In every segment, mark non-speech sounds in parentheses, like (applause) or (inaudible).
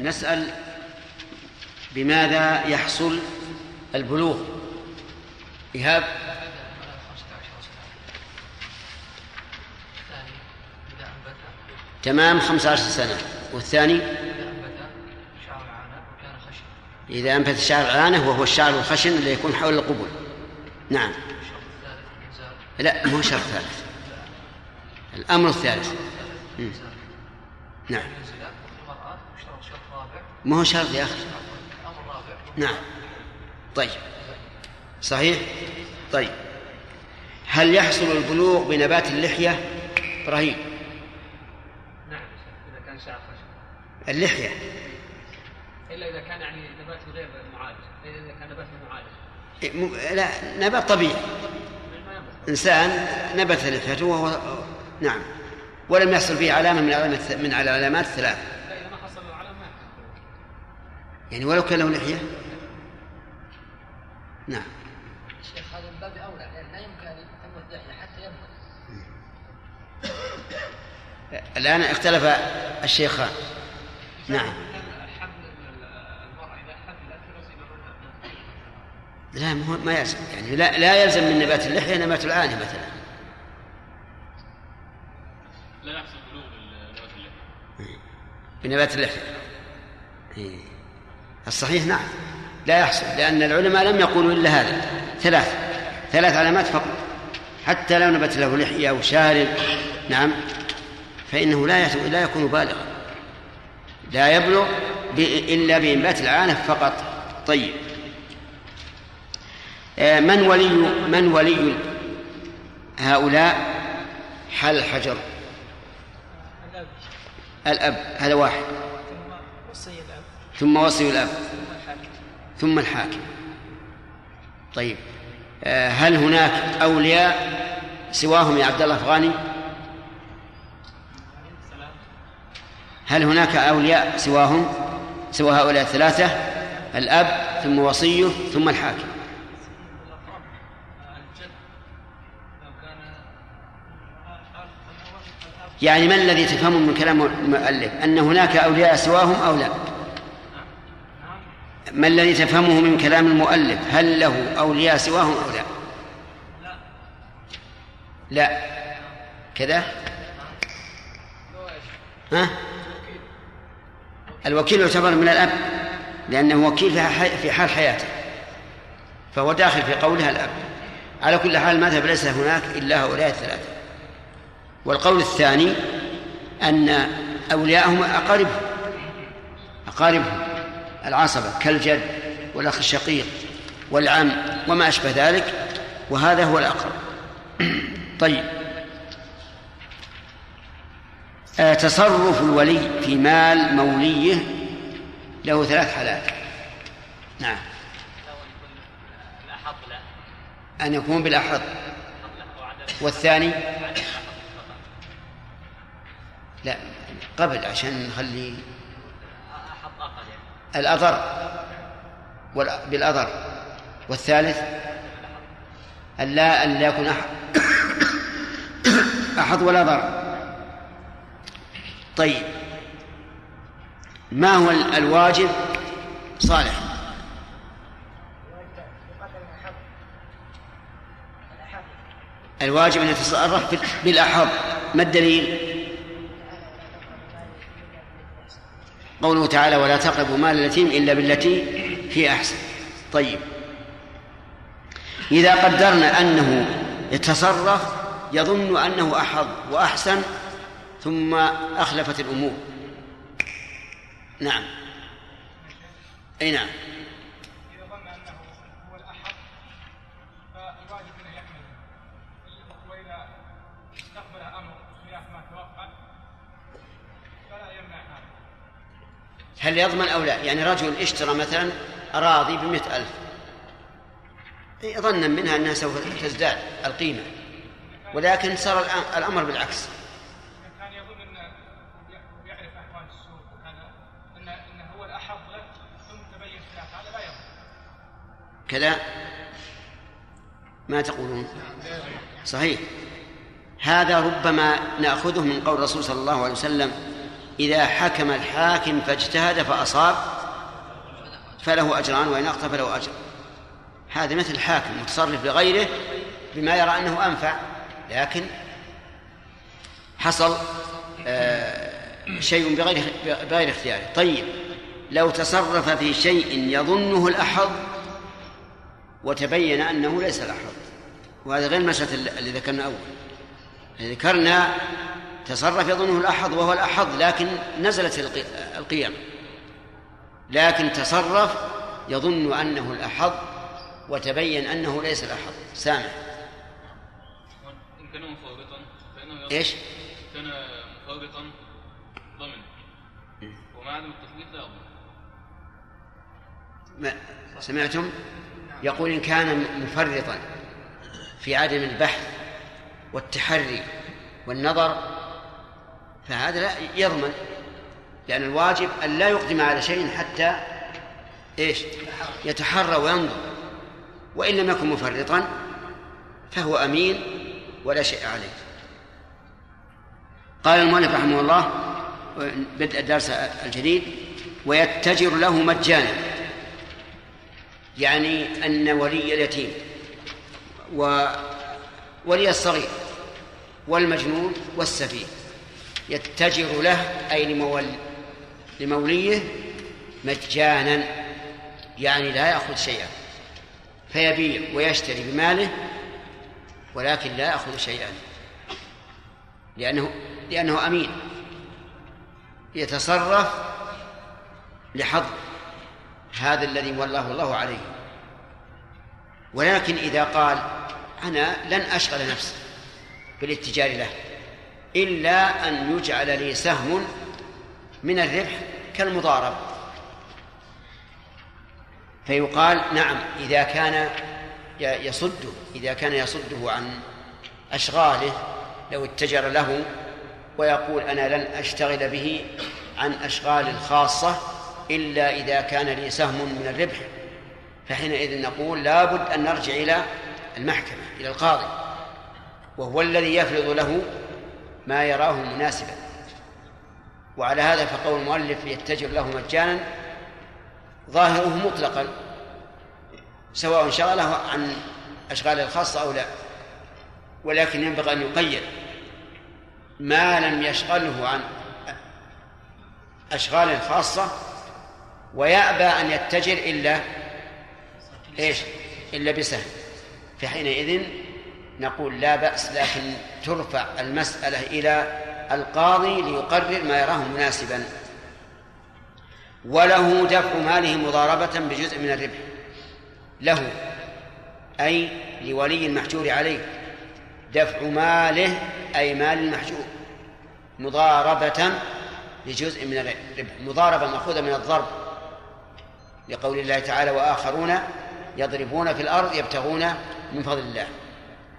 نسأل بماذا يحصل البلوغ؟ إيهاب. تمام خمسة عشر سنة. والثاني؟ إذا أنبت شعر العانة وهو الشعر الخشن اللي يكون حول القبل. نعم. لا مو شرط ثالث. الأمر الثالث. نعم. ما هو شرط يا أخي؟ نعم. طيب. صحيح؟ طيب. هل يحصل البلوغ بنبات اللحية؟ إبراهيم. نعم إذا كان شعر اللحية. إلا إذا كان يعني نبات غير معالج. إذا كان نبات معالج. إيه، لا نبات طبيعي. إنسان نبت لحيته وهو نعم. ولم يحصل فيه علامة من علامات من العلامات الثلاث لا إذا ما حصل العلامة ما يعني ولو كان له لحية؟ نعم. شيخ هذا من باب أولى لأن لا يمكن أن يتم اللحيه حتى يبلغ الآن اختلف الشيخان نعم. لا ما يلزم. يعني لا لا يلزم من نبات اللحية نبات العانة مثلا. لا يحصل بلوغ نبات اللحية. بنبات اللحية. إيه. الصحيح نعم. لا يحصل لأن العلماء لم يقولوا إلا هذا. ثلاث ثلاث علامات فقط. حتى لو نبت له لحية أو شارب نعم فإنه لا لا يكون بالغا. لا يبلغ إلا بإنبات العانة فقط. طيب. آه، من ولي من ولي هؤلاء؟ حل الحجر. الأب. هذا واحد. ثم وصي الأب ثم الحاكم. طيب. آه، هل هناك أولياء سواهم يا عبد الله أفغاني؟ هل هناك أولياء سواهم؟ سوى هؤلاء الثلاثة الأب ثم وصيه ثم الحاكم. يعني ما الذي تفهمه من كلام المؤلف؟ أن هناك أولياء سواهم أو لا؟ ما الذي تفهمه من كلام المؤلف؟ هل له أولياء سواهم أو لا؟ لا. كذا؟ ها؟ الوكيل يعتبر من الأب لأنه وكيل في حال حياته. فهو داخل في قولها الأب. على كل حال المذهب ليس هناك إلا هؤلاء الثلاثة. والقول الثاني أن أولياءهم أقاربهم. أقاربهم. العصبة كالجد والأخ الشقيق والعم وما أشبه ذلك وهذا هو الأقرب. (clears throat) طيب. آه، تصرف الولي في مال موليه له ثلاث حالات. نعم. أن يكون وعدم والثاني؟ لا قبل عشان نخلي الأضر بالأضر والثالث أن لا أن لا يكون أحد (coughs) أحد ولا ضر طيب. ما هو ال- الواجب؟ صالح. الواجب أن يتصرف بال- بالأحظ ما الدليل؟ قوله تعالى ولا تقربوا مال اليتيم إلا بالتي هي أحسن. طيب. إذا قدرنا أنه يتصرف يظن أنه أحظ وأحسن ثم أخلفت الأمور. نعم. أي نعم إذا ظن أنه هو الأحق فالواجب أنه يحمله وإذا استقبل أمر خلاف ما توقع فلا يمنع هذا هل يضمن أو لا؟ يعني رجل اشترى مثلا أراضي بمئة ألف. ظنا منها أنها سوف تزداد القيمة. ولكن صار الأ- الأمر بالعكس. كذا؟ ما تقولون. صحيح. هذا ربما نأخذه من قول الرسول صلى الله عليه وسلم إذا حكم الحاكم فاجتهد فأصاب فله أجران وإن أخطأ فله أجر. هذا مثل الحاكم متصرف لغيره بما يرى أنه أنفع لكن حصل آه، شيء بغير بغير اختياره. طيب لو تصرف في شيء يظنه الأحظ وتبين أنه ليس الأحظ وهذا غير المسألة اللي ذكرنا أول ذكرنا تصرف يظنه الأحظ وهو الأحظ لكن نزلت القيم. لكن تصرف يظن أنه الأحظ وتبين أنه ليس الأحظ. سامع إن كان مفوضا فإنه إيش؟ كان مفوضا ضمن. ومع عدم التفويض لا ما سمعتم؟ يقول إن كان مفرطا في عدم البحث والتحري والنظر فهذا لا يضمن لأن الواجب أن لا يقدم على شيء حتى إيش؟ يتحرى وينظر. وإن لم يكن مفرطا فهو أمين ولا شيء عليه. قال المؤلف رحمه الله بدء الدرس الجديد ويتجر له مجانا يعني أن ولي اليتيم وولي الصغير والمجنون والسفيه. يتجر له أي لمول لموليه مجانا يعني لا يأخذ شيئا فيبيع ويشتري بماله ولكن لا يأخذ شيئا لأنه لأنه أمين يتصرف لحظ هذا الذي ولاه الله عليه. ولكن إذا قال أنا لن أشغل نفسي بالاتجار له إلا أن يجعل لي سهم من الربح كالمضارب. فيقال نعم إذا كان يصده إذا كان يصده عن أشغاله لو اتجر له ويقول أنا لن أشتغل به عن أشغال الخاصة إلا إذا كان لي سهم من الربح. فحينئذ نقول لابد أن نرجع إلى المحكمة إلى القاضي. وهو الذي يفرض له ما يراه مناسبا. وعلى هذا فقول المؤلف يتجر له مجانا ظاهره مطلقا سواء شغله عن أشغاله الخاصة أو لا ولكن ينبغي أن يقيد ما لم يشغله عن أشغال خاصة ويأبى أن يتجر إلا إيش؟ إلا بسهم. فحينئذ نقول لا بأس لكن ترفع المسألة إلى القاضي ليقرر ما يراه مناسبا. وله دفع ماله مضاربة بجزء من الربح. له أي لولي المحجور عليه. دفع ماله أي مال المحجور. مضاربة بجزء من الربح. مضاربة مأخوذة من الضرب. لقول الله تعالى وآخرون يضربون في الأرض يبتغون من فضل الله.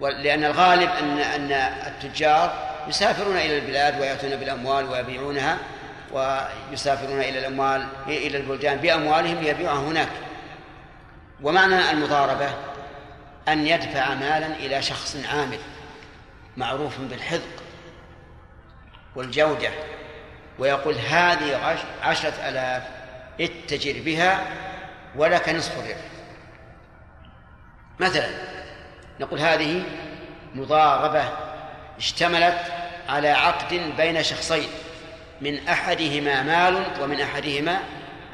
لأن الغالب أن أن التجار يسافرون إلى البلاد ويأتون بالأموال ويبيعونها ويسافرون إلى الأموال إلى البلدان بأموالهم ليبيعها هناك. ومعنى المضاربة أن يدفع مالا إلى شخص عامل معروف بالحذق والجودة ويقول هذه عشرة ألاف اتجر بها ولك نصف الربح. مثلا نقول هذه مضاربة اشتملت على عقد بين شخصين من أحدهما مال ومن أحدهما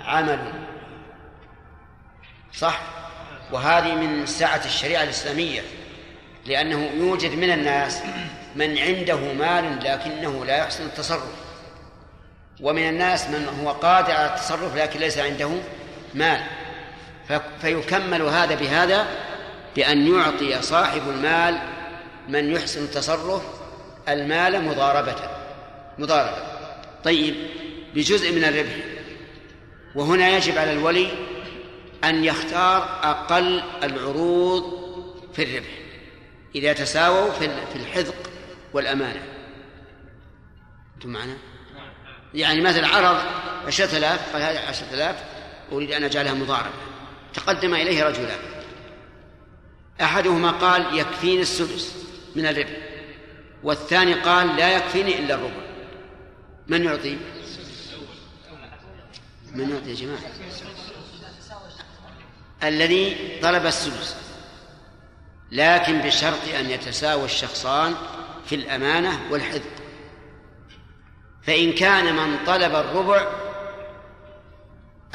عمل. صح؟ وهذه من سعة الشريعة الإسلامية لأنه يوجد من الناس من عنده مال لكنه لا يحسن التصرف ومن الناس من هو قادر على التصرف لكن ليس عنده مال. فيكمل هذا بهذا بأن يعطي صاحب المال من يحسن التصرف المال مضاربة. مضاربة. طيب بجزء من الربح. وهنا يجب على الولي أن يختار أقل العروض في الربح. إذا تساووا في الحذق والأمانة. أنتم معنا؟ يعني مثلا عرض عشرة آلاف قال هذه عشرة آلاف أريد أن أجعلها مضاربة. تقدم إليه رجلان أحدهما قال يكفيني السدس من الربح والثاني قال لا يكفيني إلا الربع. من يعطي؟ من يعطي يا جماعة. الذي طلب السدس لكن بشرط أن يتساوى الشخصان في الأمانة والحذق فإن كان من طلب الربع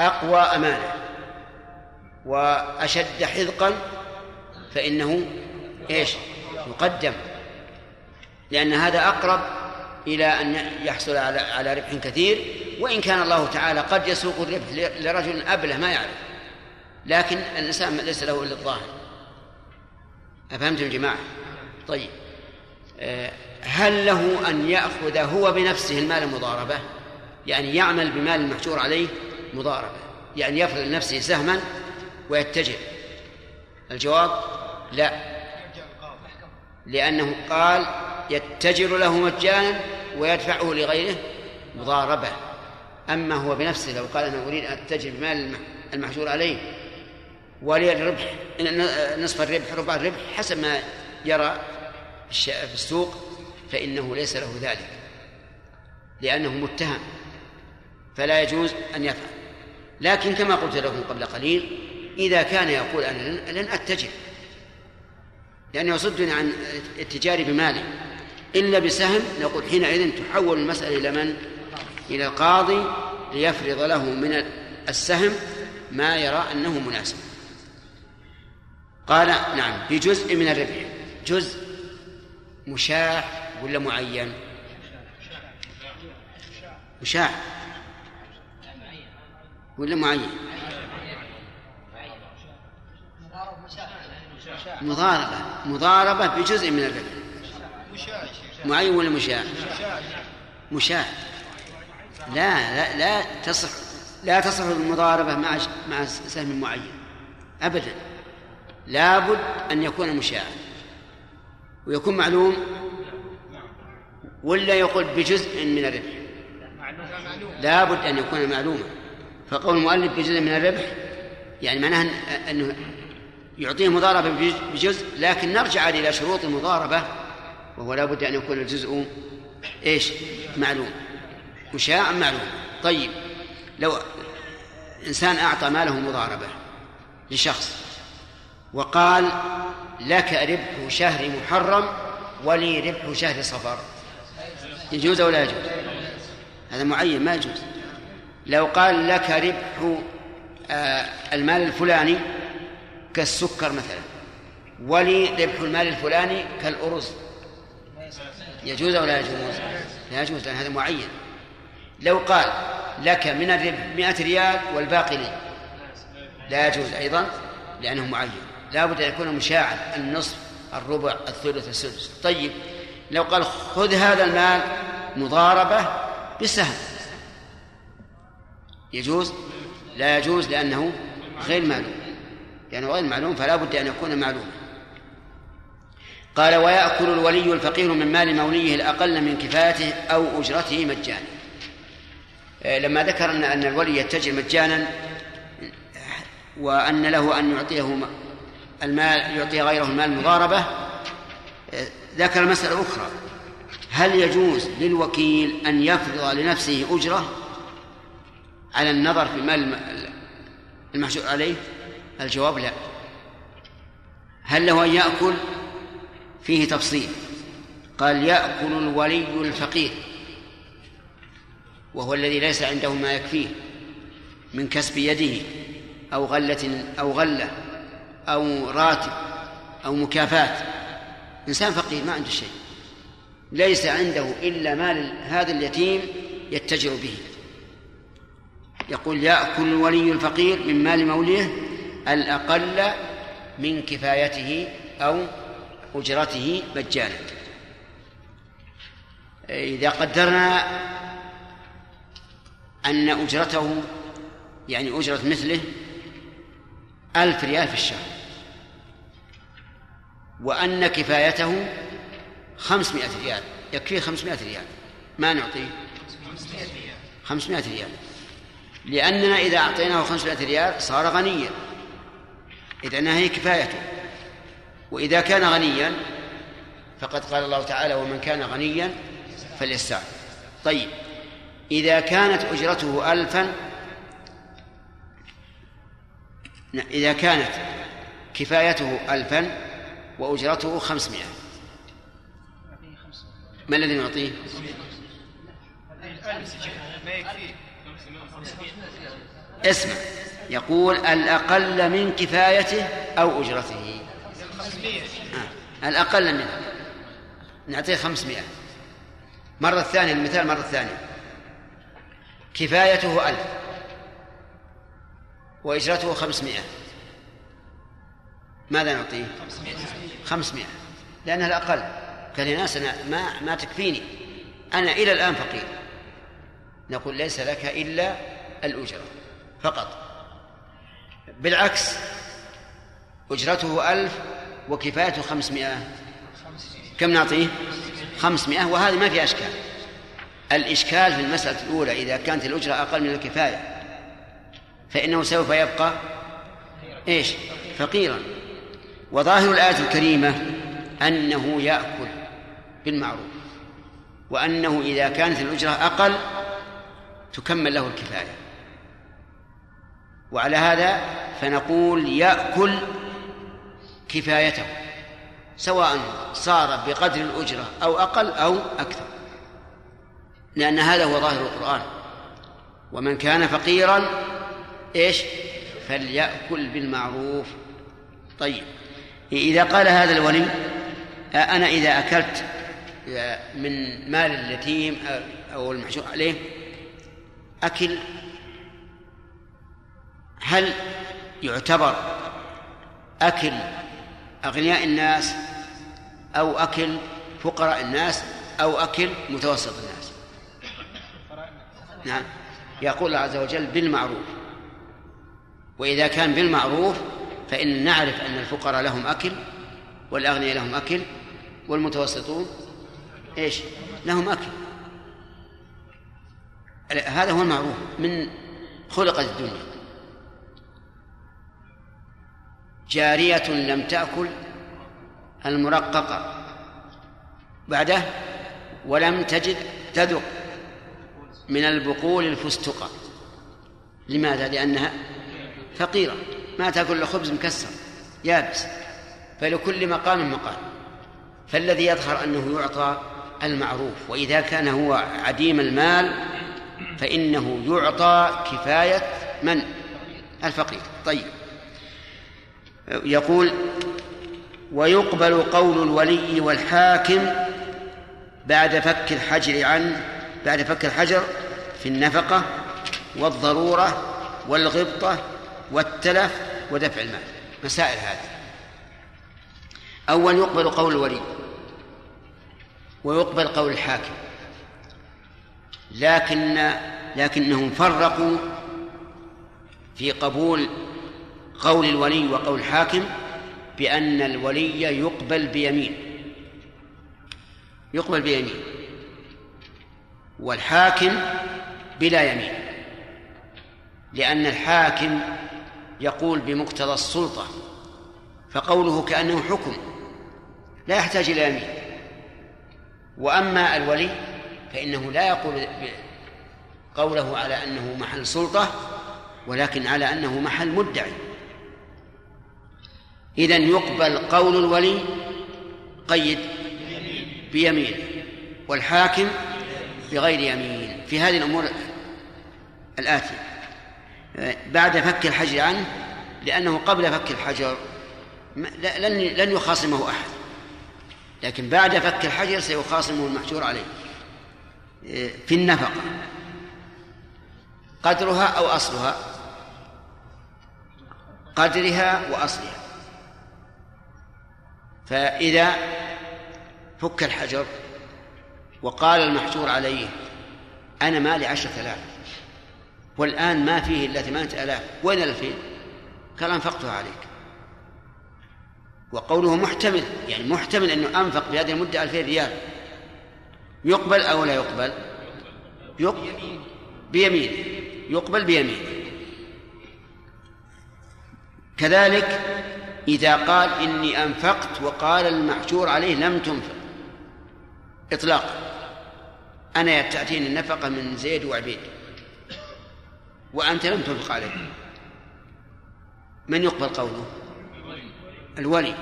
أقوى أمانة وأشد حذقا فإنه إيش؟ يقدم لأن هذا أقرب إلى أن يحصل على على ربح كثير وإن كان الله تعالى قد يسوق الربح لرجل أبله ما يعرف. لكن الإنسان ليس له إلا الظاهر. أفهمتم يا جماعة؟ طيب. آه، هل له أن يأخذ هو بنفسه المال مضاربة؟ يعني يعمل بمال المحجور عليه مضاربة. يعني يفرض لنفسه سهما ويتجر الجواب لا. لأنه قال يتجر له مجانا ويدفعه لغيره مضاربة. أما هو بنفسه لو قال أنا أريد أن أتجر بمال المحجور عليه ولي الربح نصف الربح ربع الربح حسب ما يرى في السوق فإنه ليس له ذلك. لأنه متهم فلا يجوز أن يفعل لكن كما قلت لكم قبل قليل إذا كان يقول أنا لن أتجر لأنه يصدني عن التجار بمالي إلا بسهم نقول حينئذ تحول المسألة إلى من؟ إلى القاضي ليفرض له من السهم ما يرى أنه مناسب. قال نعم بجزء من الربح. جزء مشاع ولا معين؟ مشاع ولا معين؟ مضاربة. مضاربة بجزء من الربح. معين ولا مشاع؟ مشاع. لا لا لا تصح لا تصح المضاربة مع مع سهم معين. أبدا. لابد أن يكون مشاعا ويكون معلوم ولا يقول بجزء من الربح. لابد أن يكون معلوما. فقول المؤلف بجزء من الربح يعني معناه أنه يعطيه مضاربة بجزء لكن نرجع إلى شروط المضاربة وهو لابد أن يكون الجزء إيش؟ معلوم. مشاع معلوم؟ طيب لو إنسان أعطى ماله مضاربة لشخص وقال لك ربح شهر محرم ولي ربح شهر صفر يجوز أو لا يجوز؟ هذا معين ما يجوز. لو قال لك ربح آه المال الفلاني كالسكر مثلا. ولي ربح المال الفلاني كالأرز. يجوز أو لا يجوز؟ لا يجوز لأن هذا معين. لو قال لك من الربح مئة ريال والباقي لي. لا يجوز أيضا لأنه معين. لا بد أن يكون مشاعا النصف الربع الثلث السدس. طيب لو قال خذ هذا المال مضاربة بسهم. يجوز؟ لا يجوز لأنه غير معلوم لأنه غير معلوم فلا بد أن يكون معلوما. قال ويأكل الولي الفقير من مال موليه الأقل من كفايته أو أجرته مجانا. آه، لما ذكر أن أن الولي يتجر مجانا وأن له أن يعطيه المال يعطي غيره المال مضاربة ذكر مسألة أخرى. هل يجوز للوكيل أن يفرض لنفسه أجرة على النظر في مال المحشور عليه؟ الجواب لا. هل له أن يأكل؟ فيه تفصيل. قال يأكل الولي الفقير وهو الذي ليس عنده ما يكفيه من كسب يده أو غلة أو غلة أو راتب أو مكافاة إنسان فقير ما عنده شيء. ليس عنده إلا مال هذا اليتيم يتجر به. يقول يأكل الولي الفقير من مال موليه الأقل من كفايته أو أجرته مجانا. إذا قدرنا أن أجرته يعني أجرة مثله ألف ريال في الشهر. وأن كفايته خمسمائة ريال. يكفيه خمسمائة ريال. ما نعطيه؟ خمسمائة ريال. لأننا إذا أعطيناه خمسمائة ريال صار غنيا. إذا هي كفايته. وإذا كان غنيا فقد قال الله تعالى ومن كان غنيا فليستعفف طيب إذا كانت أجرته ألفا إذا كانت كفايته ألفا وأجرته خمسمائة. ما الذي نعطيه؟ اسمع يقول الأقل من كفايته أو أجرته. 500 آه. الأقل منه نعطيه خمسمائة. مرة ثانية المثال مرة ثانية. كفايته ألف. وإجرته خمسمائة. ماذا نعطيه؟ خمسمائة. لأنها الأقل. قال يا ناس أنا ما ما تكفيني. أنا إلى الآن فقير. نقول ليس لك إلا الأجرة. فقط. بالعكس أجرته ألف وكفايته خمسمائة. كم نعطيه؟ خمسمائة وهذه ما في أشكال. الإشكال في المسألة الأولى إذا كانت الأجرة أقل من الكفاية فإنه سوف يبقى إيش؟ فقيرا. وظاهر الآية الكريمة أنه يأكل بالمعروف وأنه إذا كانت الأجرة أقل تكمل له الكفاية. وعلى هذا فنقول يأكل كفايته سواء صار بقدر الأجرة أو أقل أو أكثر لأن هذا هو ظاهر القرآن. ومن كان فقيرا إيش؟ فليأكل بالمعروف. طيب إذا قال هذا الولي أنا إذا أكلت من مال اليتيم أو المحشور عليه أكل هل يعتبر أكل أغنياء الناس أو أكل فقراء الناس أو أكل متوسط الناس. نعم. يقول الله عز وجل بالمعروف. وإذا كان بالمعروف فإن نعرف أن الفقراء لهم أكل والأغنياء لهم أكل والمتوسطون إيش؟ لهم أكل. هذا هو المعروف من خلقت الدنيا. جارية لم تأكل المرققة. بعده ولم تجد تذق من البقول الفستقة. لماذا؟ لأنها فقيرة. ما تأكل إلا خبز مكسر يابس. فلكل مقام مقام فالذي يظهر أنه يعطى المعروف وإذا كان هو عديم المال فإنه يعطى كفاية من؟ الفقير. طيب. يقول ويقبل قول الولي والحاكم بعد فك الحجر عن بعد فك الحجر في النفقة والضرورة والغبطة والتلف ودفع المال. مسائل هذه. أول يقبل قول الولي ويقبل قول الحاكم. لكن لكنهم فرقوا في قبول قول الولي وقول الحاكم بأن الولي يقبل بيمين. يقبل بيمين. والحاكم بلا يمين. لأن الحاكم يقول بمقتضى السلطة فقوله كأنه حكم لا يحتاج إلى يمين. وأما الولي فإنه لا يقول قوله على أنه محل سلطة ولكن على أنه محل مدعي. إذا يقبل قول الولي قيد بيمين والحاكم بغير يمين في هذه الأمور الآتية. بعد فك الحجر عنه لأنه قبل فك الحجر لن لن يخاصمه أحد. لكن بعد فك الحجر سيخاصمه المحجور عليه. في النفقة. قدرها أو أصلها؟ قدرها وأصلها. فإذا فك الحجر وقال المحجور عليه أنا مالي عشرة آلاف والآن ما فيه إلا ثمانية آلاف وين الألفين قال أنفقتها عليك. وقوله محتمل يعني محتمل أنه أنفق في هذه المدة ألفين ريال. يقبل أو لا يقبل؟ يقبل بيمين يقبل بيمين كذلك إذا قال إني أنفقت وقال المحجور عليه لم تنفق. إطلاقا أنا تأتيني النفقة من زيد وعبيد. وأنت لم تنفق عليه. من يقبل قوله؟ الولي.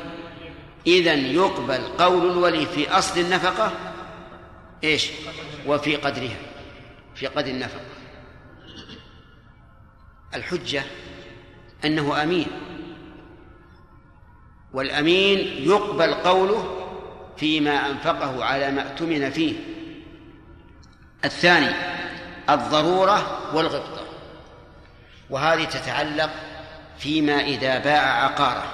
إذا يقبل قول الولي في أصل النفقة إيش؟ وفي قدرها. في قدر النفقة. الحجة أنه أمين. والأمين يقبل قوله فيما أنفقه على ما اؤتمن فيه. الثاني الضرورة والغبطة. وهذه تتعلق فيما إذا باع عقاره.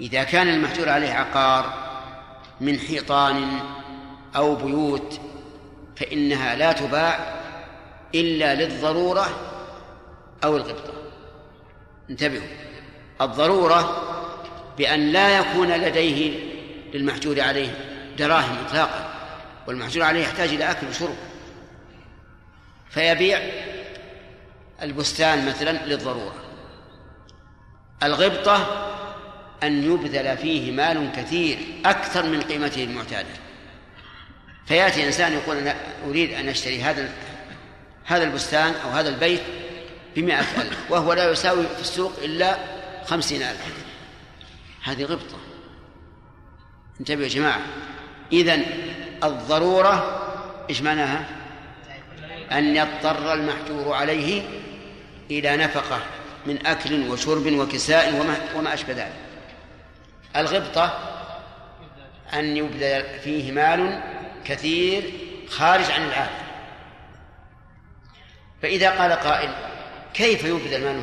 إذا كان المحجور عليه عقار من حيطان أو بيوت فإنها لا تباع إلا للضرورة أو الغبطة. انتبهوا الضرورة بأن لا يكون لديه للمحجور عليه دراهم إطلاقا والمحجور عليه يحتاج إلى أكل وشرب. فيبيع البستان مثلا للضرورة. الغبطة أن يبذل فيه مال كثير أكثر من قيمته المعتادة. فيأتي إنسان يقول أنا أريد أن أشتري هذا هذا البستان أو هذا البيت بمئة ألف وهو لا يساوي في السوق إلا خمسين ألف. هذه غبطة. انتبهوا يا جماعة. إذا الضرورة إيش معناها؟ أن يضطر المحجور عليه إلى نفقة من أكل وشرب وكساء وما, وما أشبه ذلك. الغبطة أن يبذل فيه مال كثير خارج عن العادة. فإذا قال قائل كيف يبذل مال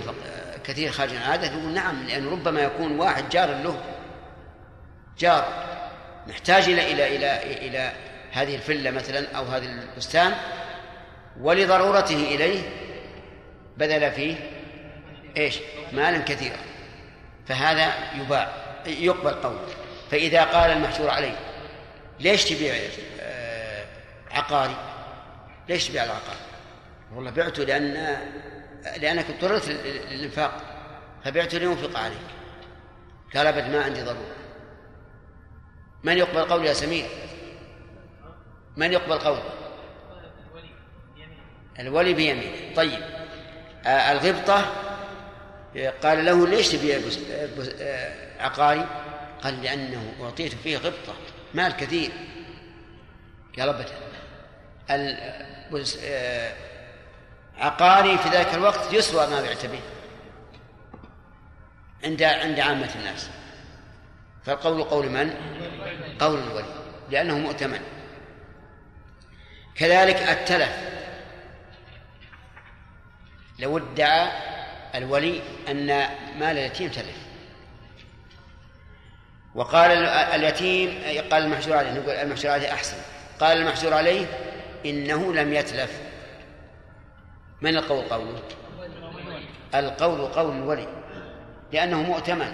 كثير خارج العادة يقول نعم لأن ربما يكون واحد جار له جار محتاج إلى إلى إلى إلى هذه الفلة مثلا أو هذا البستان ولضرورته إليه بذل فيه إيش؟ مالا كثيرا فهذا يباع يقبل قوله فإذا قال المحجور عليه ليش تبيع آه، عقاري؟ ليش تبيع العقار؟ والله بعته لأن لأنك اضطررت للإنفاق فبعته لينفق عليك قال أبد ما عندي ضرورة. من يقبل قولي يا سمير؟ من يقبل قوله الولي بيمينه. طيب. آه الغبطة قال له ليش تبيع آه، عقاري؟ قال لأنه أعطيت فيه غبطة مال كثير. قال أبدا عقاري في ذلك الوقت يسوى ما بعت به عند عند عامة الناس. فالقول قول من؟ قول الولي لأنه مؤتمن. كذلك التلف. لو ادعى الولي أن مال اليتيم تلف. وقال اليتيم قال المحجور عليه نقول المحجور عليه أحسن. قال المحجور عليه إنه لم يتلف. من القول قوله القول قول الولي لأنه مؤتمن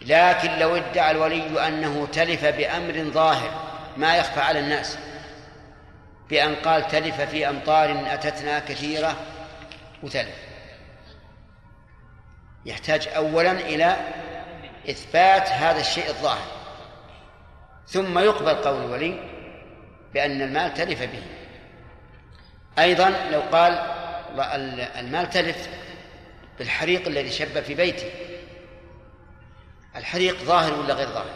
لكن لو ادعى الولي أنه تلف بأمر ظاهر ما يخفى على الناس. بأن قال تلف في أمطار أتتنا كثيرة وتلف. يحتاج أولا إلى إثبات هذا الشيء الظاهر. ثم يقبل قول الولي بأن المال تلف به. أيضا لو قال المال تلف بالحريق الذي شب في بيتي. الحريق ظاهر ولا غير ظاهر؟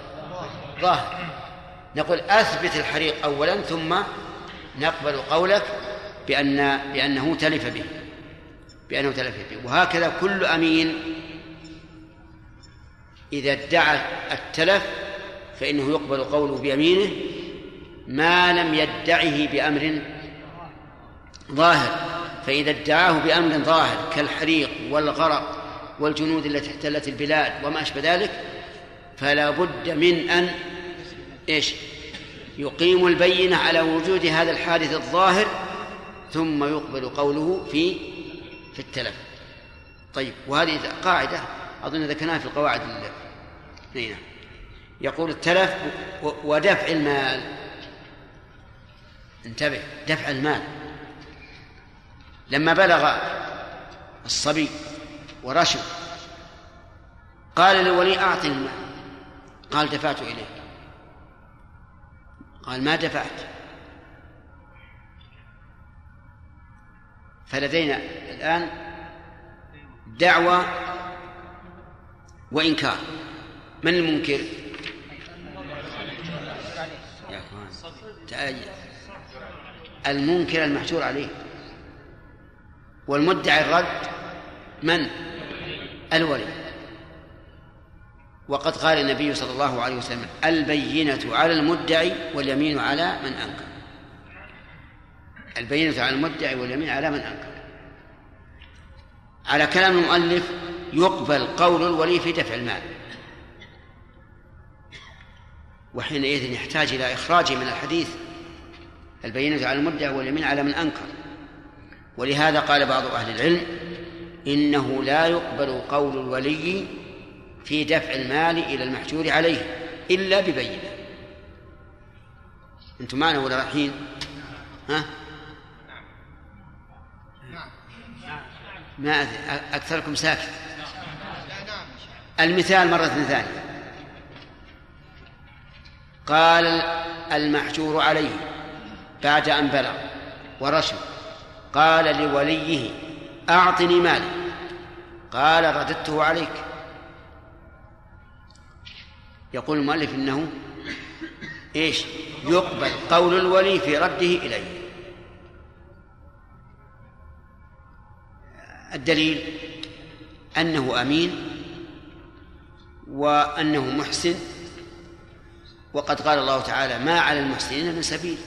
ظاهر. نقول أثبت الحريق أولا ثم نقبل قولك بأن بأنه تلف به بأنه تلف به. وهكذا كل أمين إذا ادعى التلف فإنه يقبل قوله بيمينه ما لم يدعه بأمر ظاهر فإذا ادعاه بأمر ظاهر كالحريق والغرق والجنود التي احتلت البلاد وما أشبه ذلك فلا بد من أن إيش؟ يقيم البينة على وجود هذا الحادث الظاهر ثم يقبل قوله في في التلف. طيب وهذه قاعدة أظن ذكرناها في القواعد نعم. يقول التلف ودفع المال. انتبه دفع المال. لما بلغ الصبي ورشد قال للولي أعطني المال قال دفعت إليك. قال ما دفعت؟ فلدينا الآن دعوة وإنكار. من المنكر؟ المنكر المحجور عليه والمدعي الرد من؟ الولي. وقد قال النبي صلى الله عليه وسلم البينة على المدعي واليمين على من أنكر. البينة على المدعي واليمين على من أنكر. على كلام المؤلف يقبل قول الولي في دفع المال. وحينئذ يحتاج إلى إخراجه من الحديث البينة على المدعي واليمين على من أنكر. ولهذا قال بعض أهل العلم إنه لا يقبل قول الولي في دفع المال إلى المحجور عليه إلا ببينة أنتم معنا ولا رايحين؟ ها؟ ما أدري أكثركم ساكت المثال مرة ثانية قال المحجور عليه بعد أن بلغ ورشد قال لوليه أعطني مالي. قال رددته عليك. يقول المؤلف إنه إيش؟ يقبل قول الولي في رده إليه. الدليل أنه أمين وأنه محسن وقد قال الله تعالى ما على المحسنين من سبيل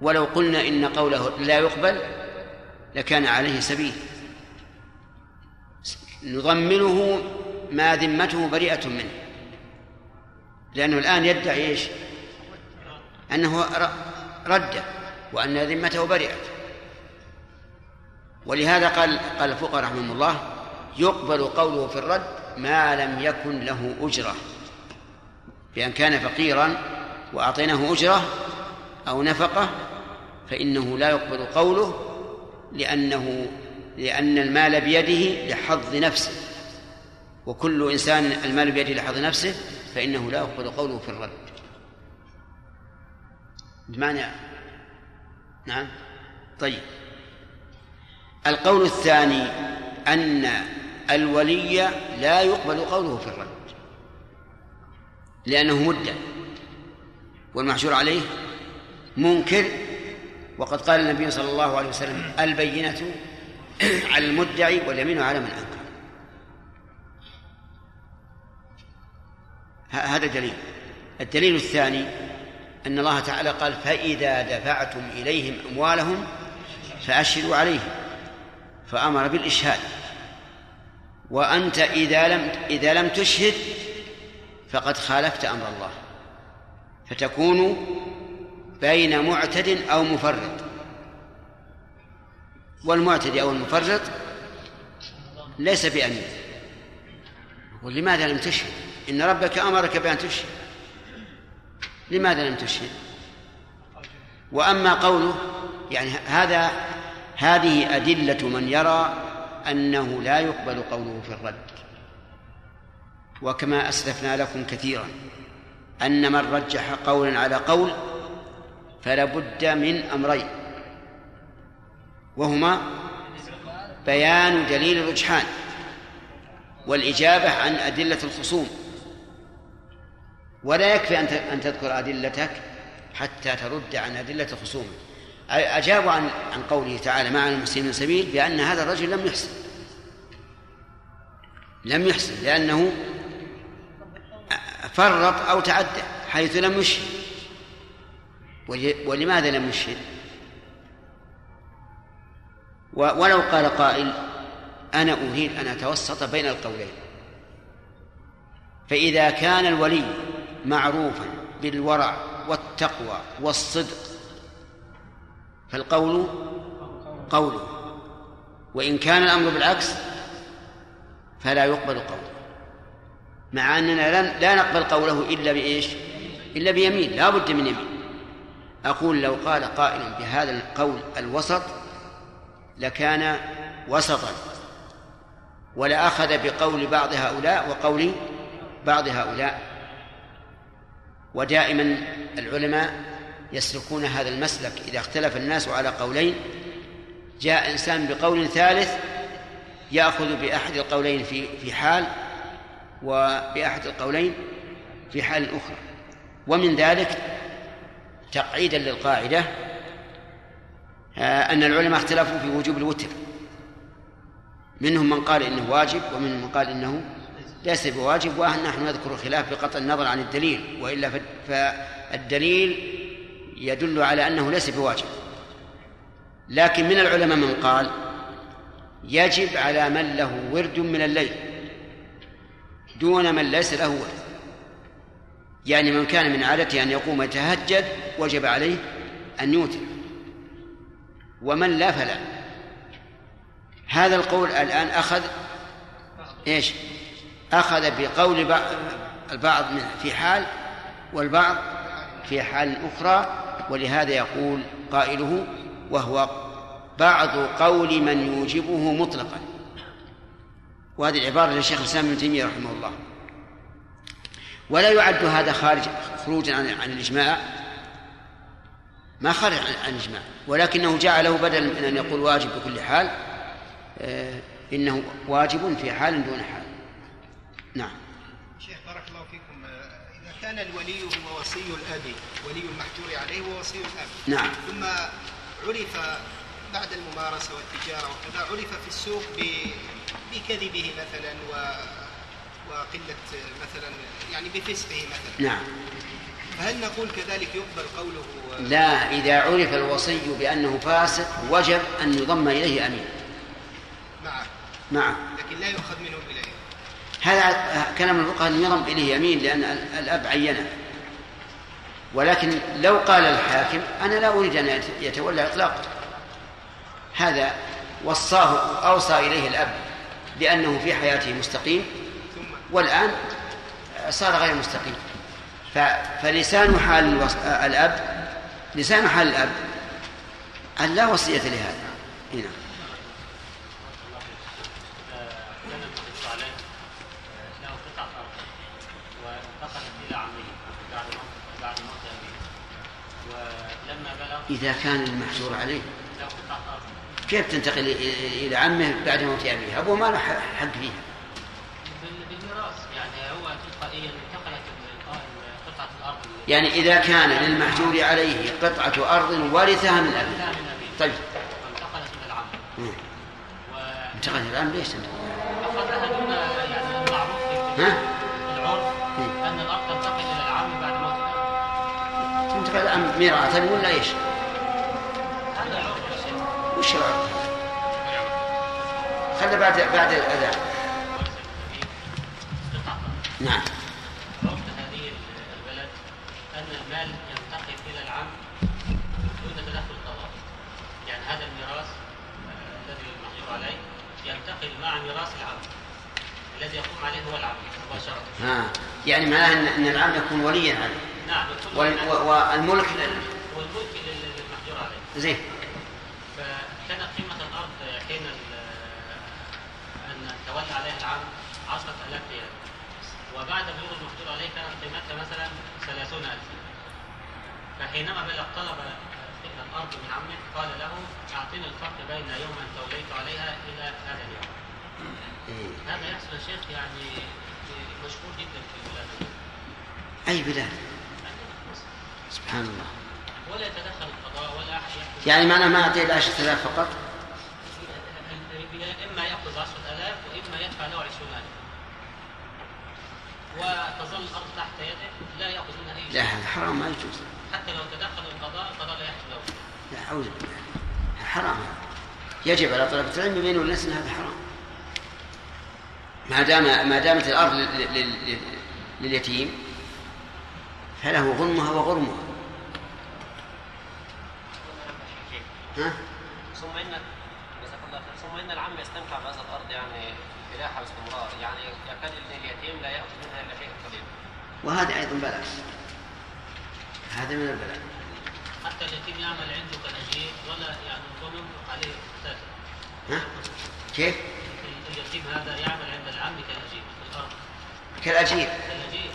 ولو قلنا إن قوله لا يقبل لكان عليه سبيل. نضمنه ما ذمته بريئة منه. لأنه الآن يدعي إيش؟ أنه رد وأن ذمته برئت ولهذا قال قال الفقهاء رحمهم الله يقبل قوله في الرد ما لم يكن له أجرة. بأن كان فقيرا وأعطيناه أجرة أو نفقة فإنه لا يقبل قوله لأنه لأن المال بيده لحظ نفسه. وكل إنسان المال بيده لحظ نفسه فإنه لا يقبل قوله في الرد. بمعنى نعم. طيب. القول الثاني أن الولي لا يقبل قوله في الرد. لأنه مدة. والمحشور عليه منكر وقد قال النبي صلى الله عليه وسلم البينة (clears throat) على المدعي واليمين على من أنكر. هذا دليل. الدليل الثاني أن الله تعالى قال فإذا دفعتم إليهم أموالهم فأشهدوا عليهم فأمر بالإشهاد. وأنت إذا لم إذا لم تشهد فقد خالفت أمر الله فتكون بين معتد أو مفرط. والمعتدي أو المفرط ليس بأمين ولماذا لم تشهد؟ إن ربك أمرك بأن تشهد. لماذا لم تشهد؟ وأما قوله يعني هذا هذه أدلة من يرى أنه لا يقبل قوله في الرد. وكما أسلفنا لكم كثيرا أن من رجح قولا على قول فلا بد من أمرين. وهما بيان دليل الرجحان والإجابة عن أدلة الخصوم. ولا يكفي أن تذكر أدلتك حتى ترد عن أدلة خصومك أجابوا عن عن قوله تعالى ما على المسلمين سبيل بأن هذا الرجل لم يحسن. لم يحسن لأنه فرط أو تعدى حيث لم يشهد. ولماذا لم يشهد؟ ولو قال قائل أنا أريد أن أتوسط بين القولين. فإذا كان الولي معروفا بالورع والتقوى والصدق فالقول قوله. وإن كان الأمر بالعكس فلا يقبل قوله مع أننا لا نقبل قوله إلا بإيش؟ إلا بيمين لا بد من يمين. أقول لو قال قائل بهذا القول الوسط لكان وسطا ولأخذ بقول بعض هؤلاء وقول بعض هؤلاء. ودائما العلماء يسلكون هذا المسلك إذا اختلف الناس على قولين. جاء إنسان بقول ثالث يأخذ بأحد القولين في في حال وبأحد القولين في حال أخرى. ومن ذلك تقعيدا للقاعدة آه، أن العلماء اختلفوا في وجوب الوتر. منهم من قال إنه واجب ومنهم من قال إنه ليس بواجب ونحن نذكر الخلاف بقطع النظر عن الدليل وإلا فالدليل يدل على أنه ليس بواجب. لكن من العلماء من قال يجب على من له ورد من الليل دون من ليس له ورد. يعني من كان من عادته أن يقوم يتهجد وجب عليه أن يوتر. ومن لا فلا. هذا القول الآن أخذ إيش؟ أخذ بقول البعض في حال والبعض في حال أخرى ولهذا يقول قائله وهو بعض قول من يوجبه مطلقا. وهذه العبارة للشيخ الإسلام ابن تيمية رحمه الله. ولا يعد هذا خارج خروجا عن, عن الإجماع. ما خرج عن الإجماع. ولكنه جعله بدلا من أن يقول واجب بكل حال آه، إنه واجب في حال دون حال. نعم. شيخ بارك الله فيكم. آه، إذا كان الولي هو وصي الأب ولي المحجور عليه هو وصي الأب. نعم. ثم عرف بعد الممارسة والتجارة وكذا عرف في السوق بكذبه مثلا و وقلة مثلا يعني بفسقه مثلا. نعم. فهل نقول كذلك يقبل قوله لا إذا عرف الوصي بأنه فاسق وجب أن يضم إليه أمين. نعم. نعم. لكن لا يؤخذ منه إليه. هذا كلام الفقهاء أن يضم إليه يمين لأن الأب عينه. ولكن لو قال الحاكم أنا لا أريد أن يتولى إطلاقه هذا وصاه أوصى إليه الأب بأنه في حياته مستقيم. والآن صار غير مستقيم. فلسان حال الأب لسان حال الأب أن لا وصية لهذا. هنا إذا كان المحجور عليه. كيف تنتقل إلى عمه بعد موت أبيه؟ أبوه ما له حق فيها. هو تلقائيا انتقلت قطعة الأرض. يعني إذا كان للمحجور عليه قطعة أرض ورثها من أبيه. طيب. انتقلت إلى العم انتقلت إلى العم ليش انتقلت؟ أخذها دون يعني المعروف ها؟ العرف. أن الأرض تنتقل إلى العم بعد موت الأب تنتقل العم ميراثا ولا إيش؟ هذا عرف يا وش العرف؟ خلى بعد بعد الأذان. نعم عرف هذه البلد أن المال ينتقل إلى العم دون تدخل القضاء يعني هذا الميراث آه، الذي المحجور عليه ينتقل مع ميراث العم الذي يقوم عليه هو العم مباشرة. ها يعني معناه ان إن العم يكون وليا عليه نعم يكون وال- و- والملك والملك لل- للمحجور عليه. زين. فكانت قيمة الأرض حين أن تولى عليها العام عشرة آلاف ريال. وبعد بلوغ المحجور عليه كانت قيمتها مثلا ثلاثون ألفا فحينما بلغ طلب الأرض من عمه قال له أعطيني الفرق بين يوم أن توليت عليها إلى هذا اليوم. هذا يحصل يا شيخ يعني مشهور جدا في البلاد أي بلاد؟ سبحان الله. ولا يتدخل القضاء ولا أحد يحكم يعني معناه ما اعطيه الا 10000 فقط؟ يأخذ عشرة آلاف وإما يدفع له عشرون ألف. وتظل الأرض تحت يده لا يأخذ منها لا شيء. هذا حرام ما يجوز. حتى لو تدخل القضاء القضاء لا يحكم له. لا أعوذ بالله. حرام. يجب على طلبة العلم يبينوا للناس إن هذا حرام. ما دام ما دامت الأرض لل- لل- لل- لليتيم فله غنمها وغرمها. ها؟ ثم ان جزاك الله خير. ثم إن العم يستمتع بهذا الأرض يعني فلاحه باستمرار يعني يكاد اليتيم لا يأخذ منها إلا شيء قليل. وهذا أيضا بلاء هذا من البلاء حتى اليتيم يعمل عنده كالأجير ولا يعني الظلم عليه. ها؟ كيف؟ اليتيم هذا يعمل عند العم كالأجير في الأرض كالاجير كالأجير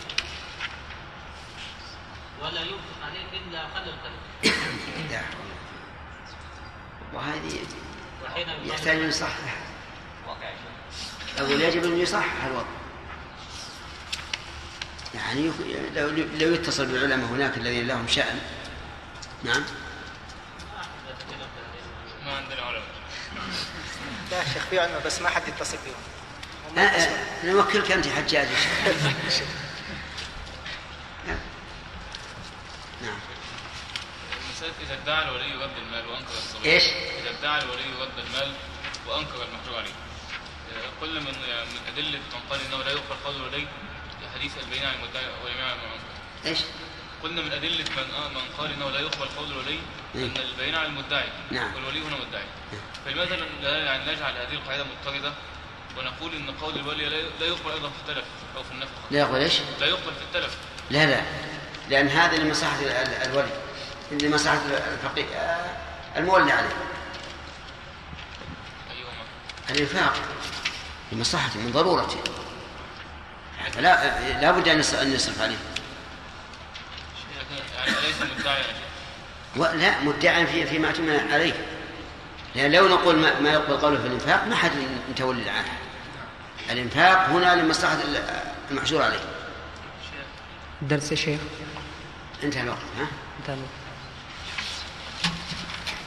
ولا ينفق عليه إلا أقل القليل لا. حول ولا قوة. وهذه يحتاج أن يصحح أقول يجب أن يصحح الوضع. يعني لو لو يتصل بالعلماء هناك الذين لهم شأن. نعم. ما عندنا علماء. لا يا شيخ في علماء بس ما حد يتصل بهم هم آه،. آه، نوكلك أنت حجاج (laughs) نعم نعم المسألة إذا ادعى الولي رد المال وأنكر الصلاة إيش؟ إذا ادعى الولي رد المال وأنكر المحجور عليه آه، قلنا من من أدلة من قال إنه لا يقبل قول الولي حديث البينة عن المدعي واليمين عن المنكر إيش؟ قلنا من أدلة من آه من قال إنه لا يقبل قول الولي إيه. أن البينة على المدعي نعم. والولي هنا مدعي فلماذا لا يعني نجعل هذه القاعدة مضطردة ونقول إن قول الولي لا لا يقبل أيضا في التلف أو في النفقة لا يقول إيش؟ لا يقبل في التلف. لا لا. لأن هذا ال- الولي. لمصلحة الفقيه. آه، المولى عليه. أيهما؟ الإنفاق. لمصلحته من ضرورته لا لا بد أن يص- أن يصرف عليه. يعني ليس مدعي يا شيخ؟ ولا مدعا في فيما اعتمد عليه. لأن لو نقول ما, ما يقبل قوله في الإنفاق ما حد متولي عنه. الإنفاق هنا لمصلحة ال- المحجور عليه. درس يا شيخ. انتهى الوقت ها؟ انتهى الوقت.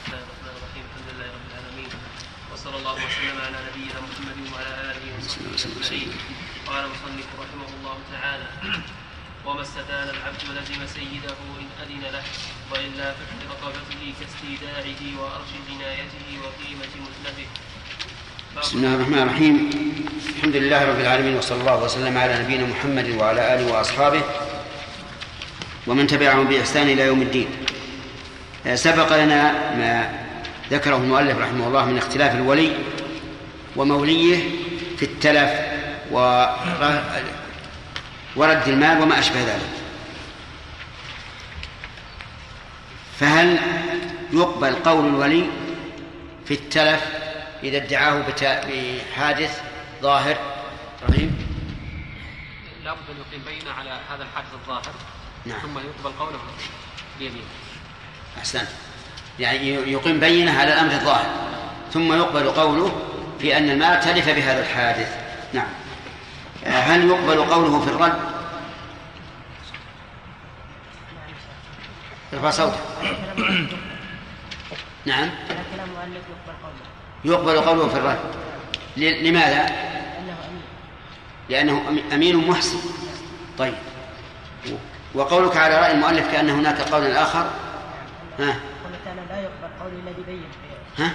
بسم الله الرحمن الرحيم الحمد لله رب العالمين وصلى الله وسلم على نبينا محمد وعلى آله وصحبه أجمعين. قال المصنف رحمه الله تعالى وما استدان العبد لزم سيده إن أذن له وإلا ففي رقبته كاستيداعه وأرش جنايته وقيمة متلفه بسم الله الرحمن الرحيم. الحمد لله رب العالمين وصلى الله وسلم على نبينا محمد وعلى آله وأصحابه ومن تبعهم بإحسان إلى يوم الدين. آه، سبق لنا ما ذكره المؤلف رحمه الله من اختلاف الولي وموليه في التلف ورد المال وما أشبه ذلك. فهل يقبل قول الولي في التلف إذا ادعاه بحادث ظاهر؟ رهيب لابد أن يقيم بينه على هذا الحادث الظاهر نعم. ثم يقبل قوله بيمينه. أحسنت. يعني يقيم بينة على الأمر الظاهر ثم يقبل قوله في أن المال تلف بهذا الحادث. نعم. هل يقبل قوله في الرد؟ ارفع صوتك. نعم. يقبل قوله قوله في الرد. لماذا؟ لأنه أمين محسن. طيب. وقولك على رأي المؤلف كأن هناك قول آخر؟ ها؟ لا يقبل قولي إلا ببين في- ها؟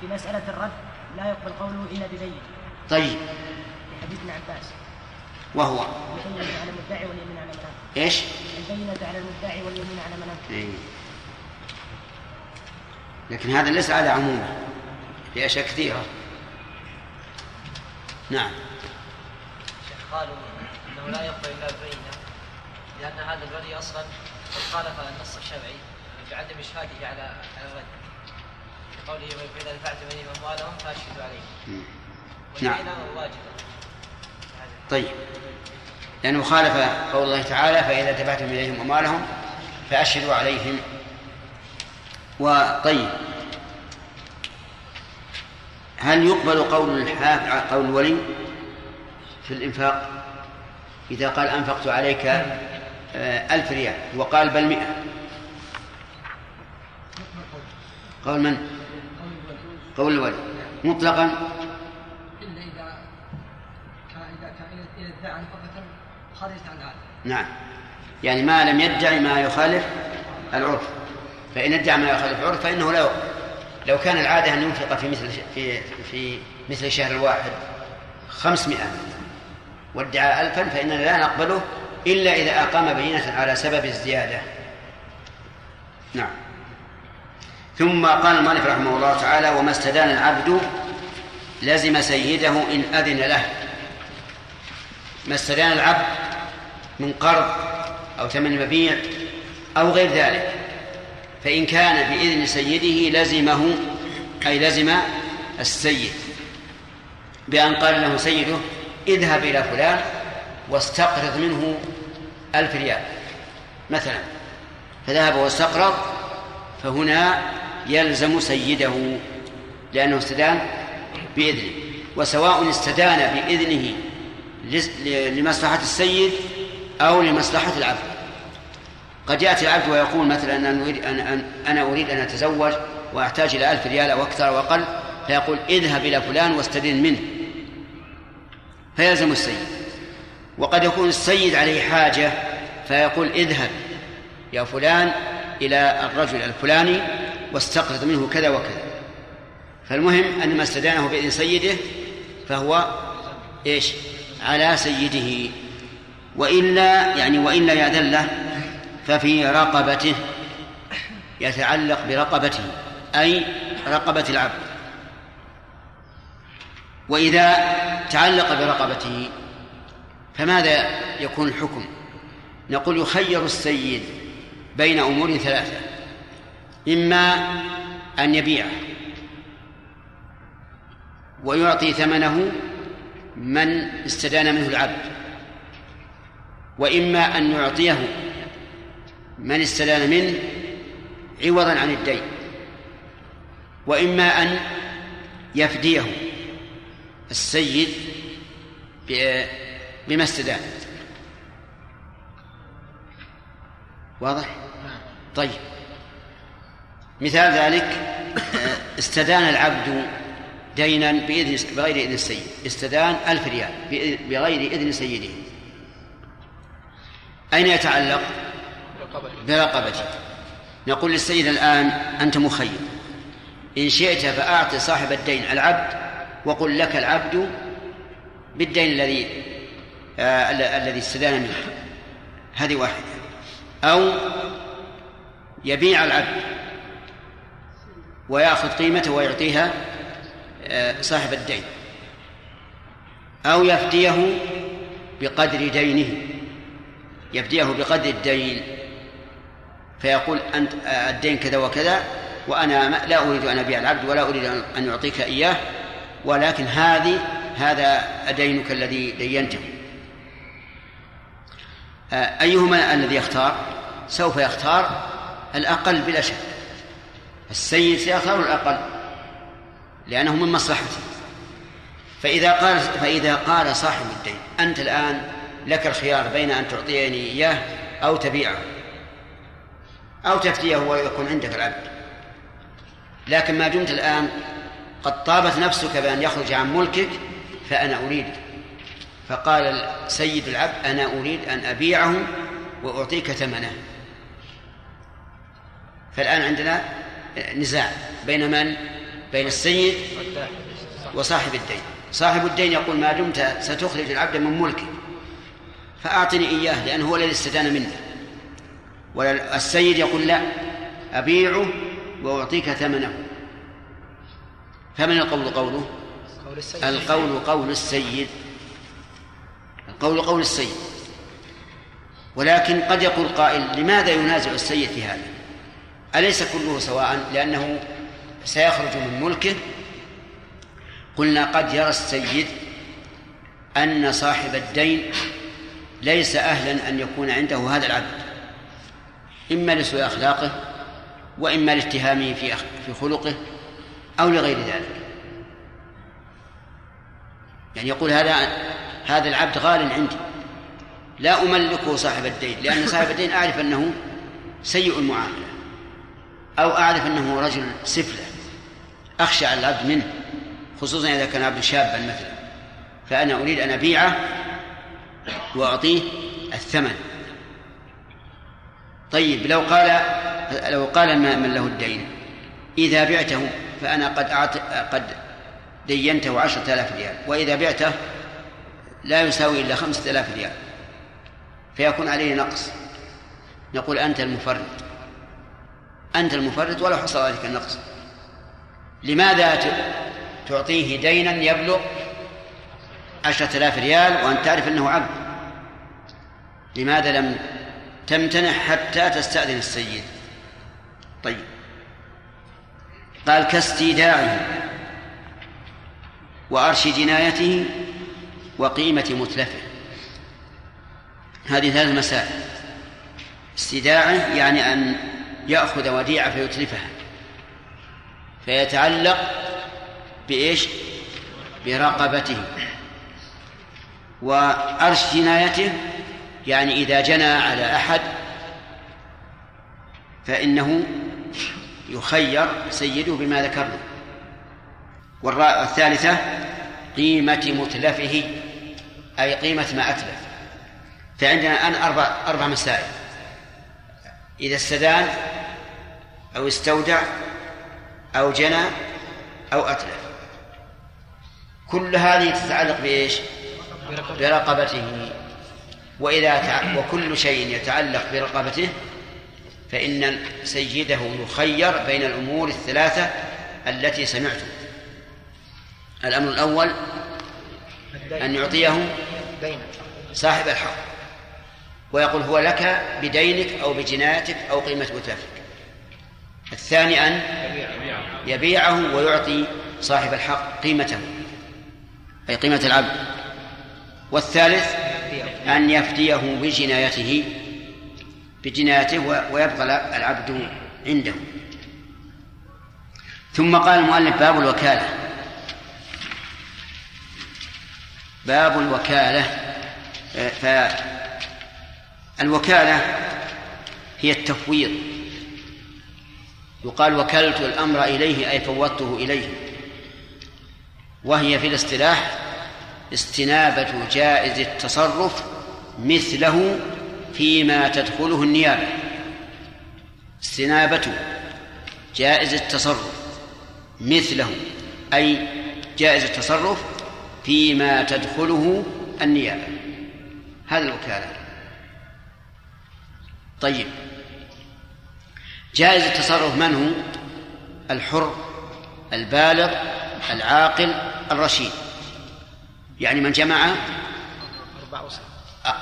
في مسألة الرد لا يقبل قوله إلا ببين. طيب. في حديث ابن عباس. وهو البينة على المدعي واليمين على منام إيش؟ البينة على المدعي واليمين على منام إيه. لكن هذا ليس على عمومه. في أشياء كثيرة نعم. شيخ قالوا إنه لا يقبل إلا بينه لأن هذا الولي أصلا قد خالف النص الشرعي بعدم إشهاده على على الرد. بقوله واذا دفعتم اليهم أموالهم فأشهدوا عليهم نعم. والبينة واجبة. طيب. لأنه خالف قول الله تعالى فإذا دفعتم إليهم أموالهم فأشهدوا عليهم. وطيب. هل يقبل قول الحاف قول الولي في الإنفاق؟ إذا قال أنفقت عليك آه، ألف ريال وقال بل مئة. قول من؟ قول الولي. مطلقا الا اذا كان اذا عن هذا نعم. يعني ما لم يدعي ما يخالف العرف. فإن ادعى ما يخالف العرف فإنه لا يقبل لو كان العادة أن ينفق في مثل في في مثل الشهر الواحد خمسمائة وادعى ألفا فإننا لا نقبله إلا إذا أقام بينة على سبب الزيادة. نعم. ثم قال المؤلف رحمه الله تعالى وما استدان العبد لزم سيده إن أذن له. ما استدان العبد من قرض أو ثمن مبيع أو غير ذلك فإن كان بإذن سيده لزمه أي لزم السيد بأن قال له سيده اذهب إلى فلان واستقرض منه ألف ريال مثلا فذهب واستقرض فهنا يلزم سيده لأنه استدان بإذنه وسواء استدان بإذنه لمصلحة السيد أو لمصلحة العبد. قد يأتي العبد ويقول مثلا أنا أريد أن أنا أريد أن أتزوج وأحتاج إلى ألف ريال أو أكثر أو أقل فيقول اذهب إلى فلان واستدن منه. فيلزم السيد. وقد يكون السيد عليه حاجة فيقول اذهب يا فلان إلى الرجل الفلاني واستقرض منه كذا وكذا. فالمهم أن ما استدانه بإذن سيده فهو إيش؟ على سيده وإلا يعني وإلا يأذن له ففي رقبته يتعلق برقبته أي رقبة العبد. وإذا تعلق برقبته فماذا يكون الحكم؟ نقول يخير السيد بين أمور ثلاثة. إما أن يبيعه ويعطي ثمنه من استدان منه العبد. وإما أن يعطيه من استدان منه عوضا عن الدين. وإما أن يفديه السيد بما استدان. واضح؟ طيب. مثال ذلك استدان العبد دينا بإذن بغير إذن السيد. استدان ألف ريال بغير إذن سيده أين يتعلق؟ برقبته نقول للسيد الآن أنت مخير. إن شئت فأعط صاحب الدين العبد وقل لك العبد بالدين الذي آه الذي استدان منه. هذه واحدة. أو يبيع العبد ويأخذ قيمته ويعطيها صاحب الدين أو يفديه بقدر دينه يفديه بقدر الدين. فيقول أنت الدين كذا وكذا وأنا لا أريد أن أبيع العبد ولا أريد أن يعطيك إياه ولكن هذه هذا دينك الذي دينته. آه، أيهما الذي يختار؟ سوف يختار الأقل بلا شك. السيد سيختار الأقل. لأنه من مصلحته فإذا قال فإذا قال صاحب الدين أنت الآن لك الخيار بين أن تعطيني إياه أو تبيعه. أو تفتيه ويكون عندك العبد. لكن ما دمت الآن قد طابت نفسك بأن يخرج عن ملكك فأنا أريد فقال سيد العبد أنا أريد أن أبيعه وأعطيك ثمنه. فالآن عندنا نزاع بين من؟ بين السيد وصاحب الدين. صاحب الدين يقول ما دمت ستخرج العبد من ملكك فأعطني إياه لأنه هو الذي استدان منه والسيد يقول لا أبيعه وأعطيك ثمنه. فمن القول قوله؟ القول قول السيد. القول قول السيد. ولكن قد يقول قائل لماذا ينازع السيد في هذا؟ أليس كله سواء؟ لأنه سيخرج من ملكه. قلنا قد يرى السيد أن صاحب الدين ليس أهلا أن يكون عنده هذا العبد. إما لسوء أخلاقه وإما لاتهامه في في خلقه أو لغير ذلك. يعني يقول هذا هذا العبد غال عندي. لا أملكه صاحب الدين لأن صاحب الدين أعرف أنه سيء المعاملة أو أعرف أنه رجل سفلة. أخشى على العبد منه خصوصا إذا كان عبد شابا مثلا. فأنا أريد أن أبيعه وأعطيه الثمن. طيب لو قال لو قال من له الدين. إذا بعته فأنا قد أعط قد دينته عشرة آلاف ريال. وإذا بعته لا يساوي إلا خمسة آلاف ريال. فيكون عليه نقص. نقول أنت المفرد أنت المفرد ولو حصل ذلك النقص. لماذا تعطيه دينا يبلغ عشرة آلاف ريال وأنت تعرف أنه عبد؟ لماذا لم تمتنع حتى تستأذن السيد؟ طيب. قال كاستيداعه وأرش جنايته وقيمة متلفه هذه ثلاث مسائل. استداعه يعني أن يأخذ وديعة فيتلفها. فيتعلق بإيش؟ برقبته. وأرش جنايته يعني إذا جنى على أحد فإنه يخير سيده بما ذكرنا. والثالثة قيمة متلفه أي قيمة ما أتلف. فعندنا الآن أربع أربع مسائل. إذا استدان أو استودع أو جنى أو أتلف. كل هذه تتعلق بإيش؟ برقبته. وإذا تع... وكل شيء يتعلق برقبته فإن سيده يخير بين الأمور الثلاثة التي سمعتم الأمر الأول أن يعطيه صاحب الحق ويقول هو لك بدينك أو بجنايتك أو قيمة متلفك الثاني أن يبيعه ويعطي صاحب الحق قيمته أي قيمة العبد. والثالث أن يفديه بجنايته بجنايته ويبقى العبد عنده. ثم قال المؤلف باب الوكالة. باب الوكالة فالوكالة هي التفويض. يقال وكلت الأمر إليه أي فوضته إليه. وهي في الاصطلاح استنابة جائز التصرف مثله فيما تدخله النيابة. استنابة جائز التصرف مثله أي جائز التصرف فيما تدخله النيابة. هذا الوكالة. طيب. جائز التصرف من هو؟ الحر البالغ العاقل الرشيد. يعني من جمع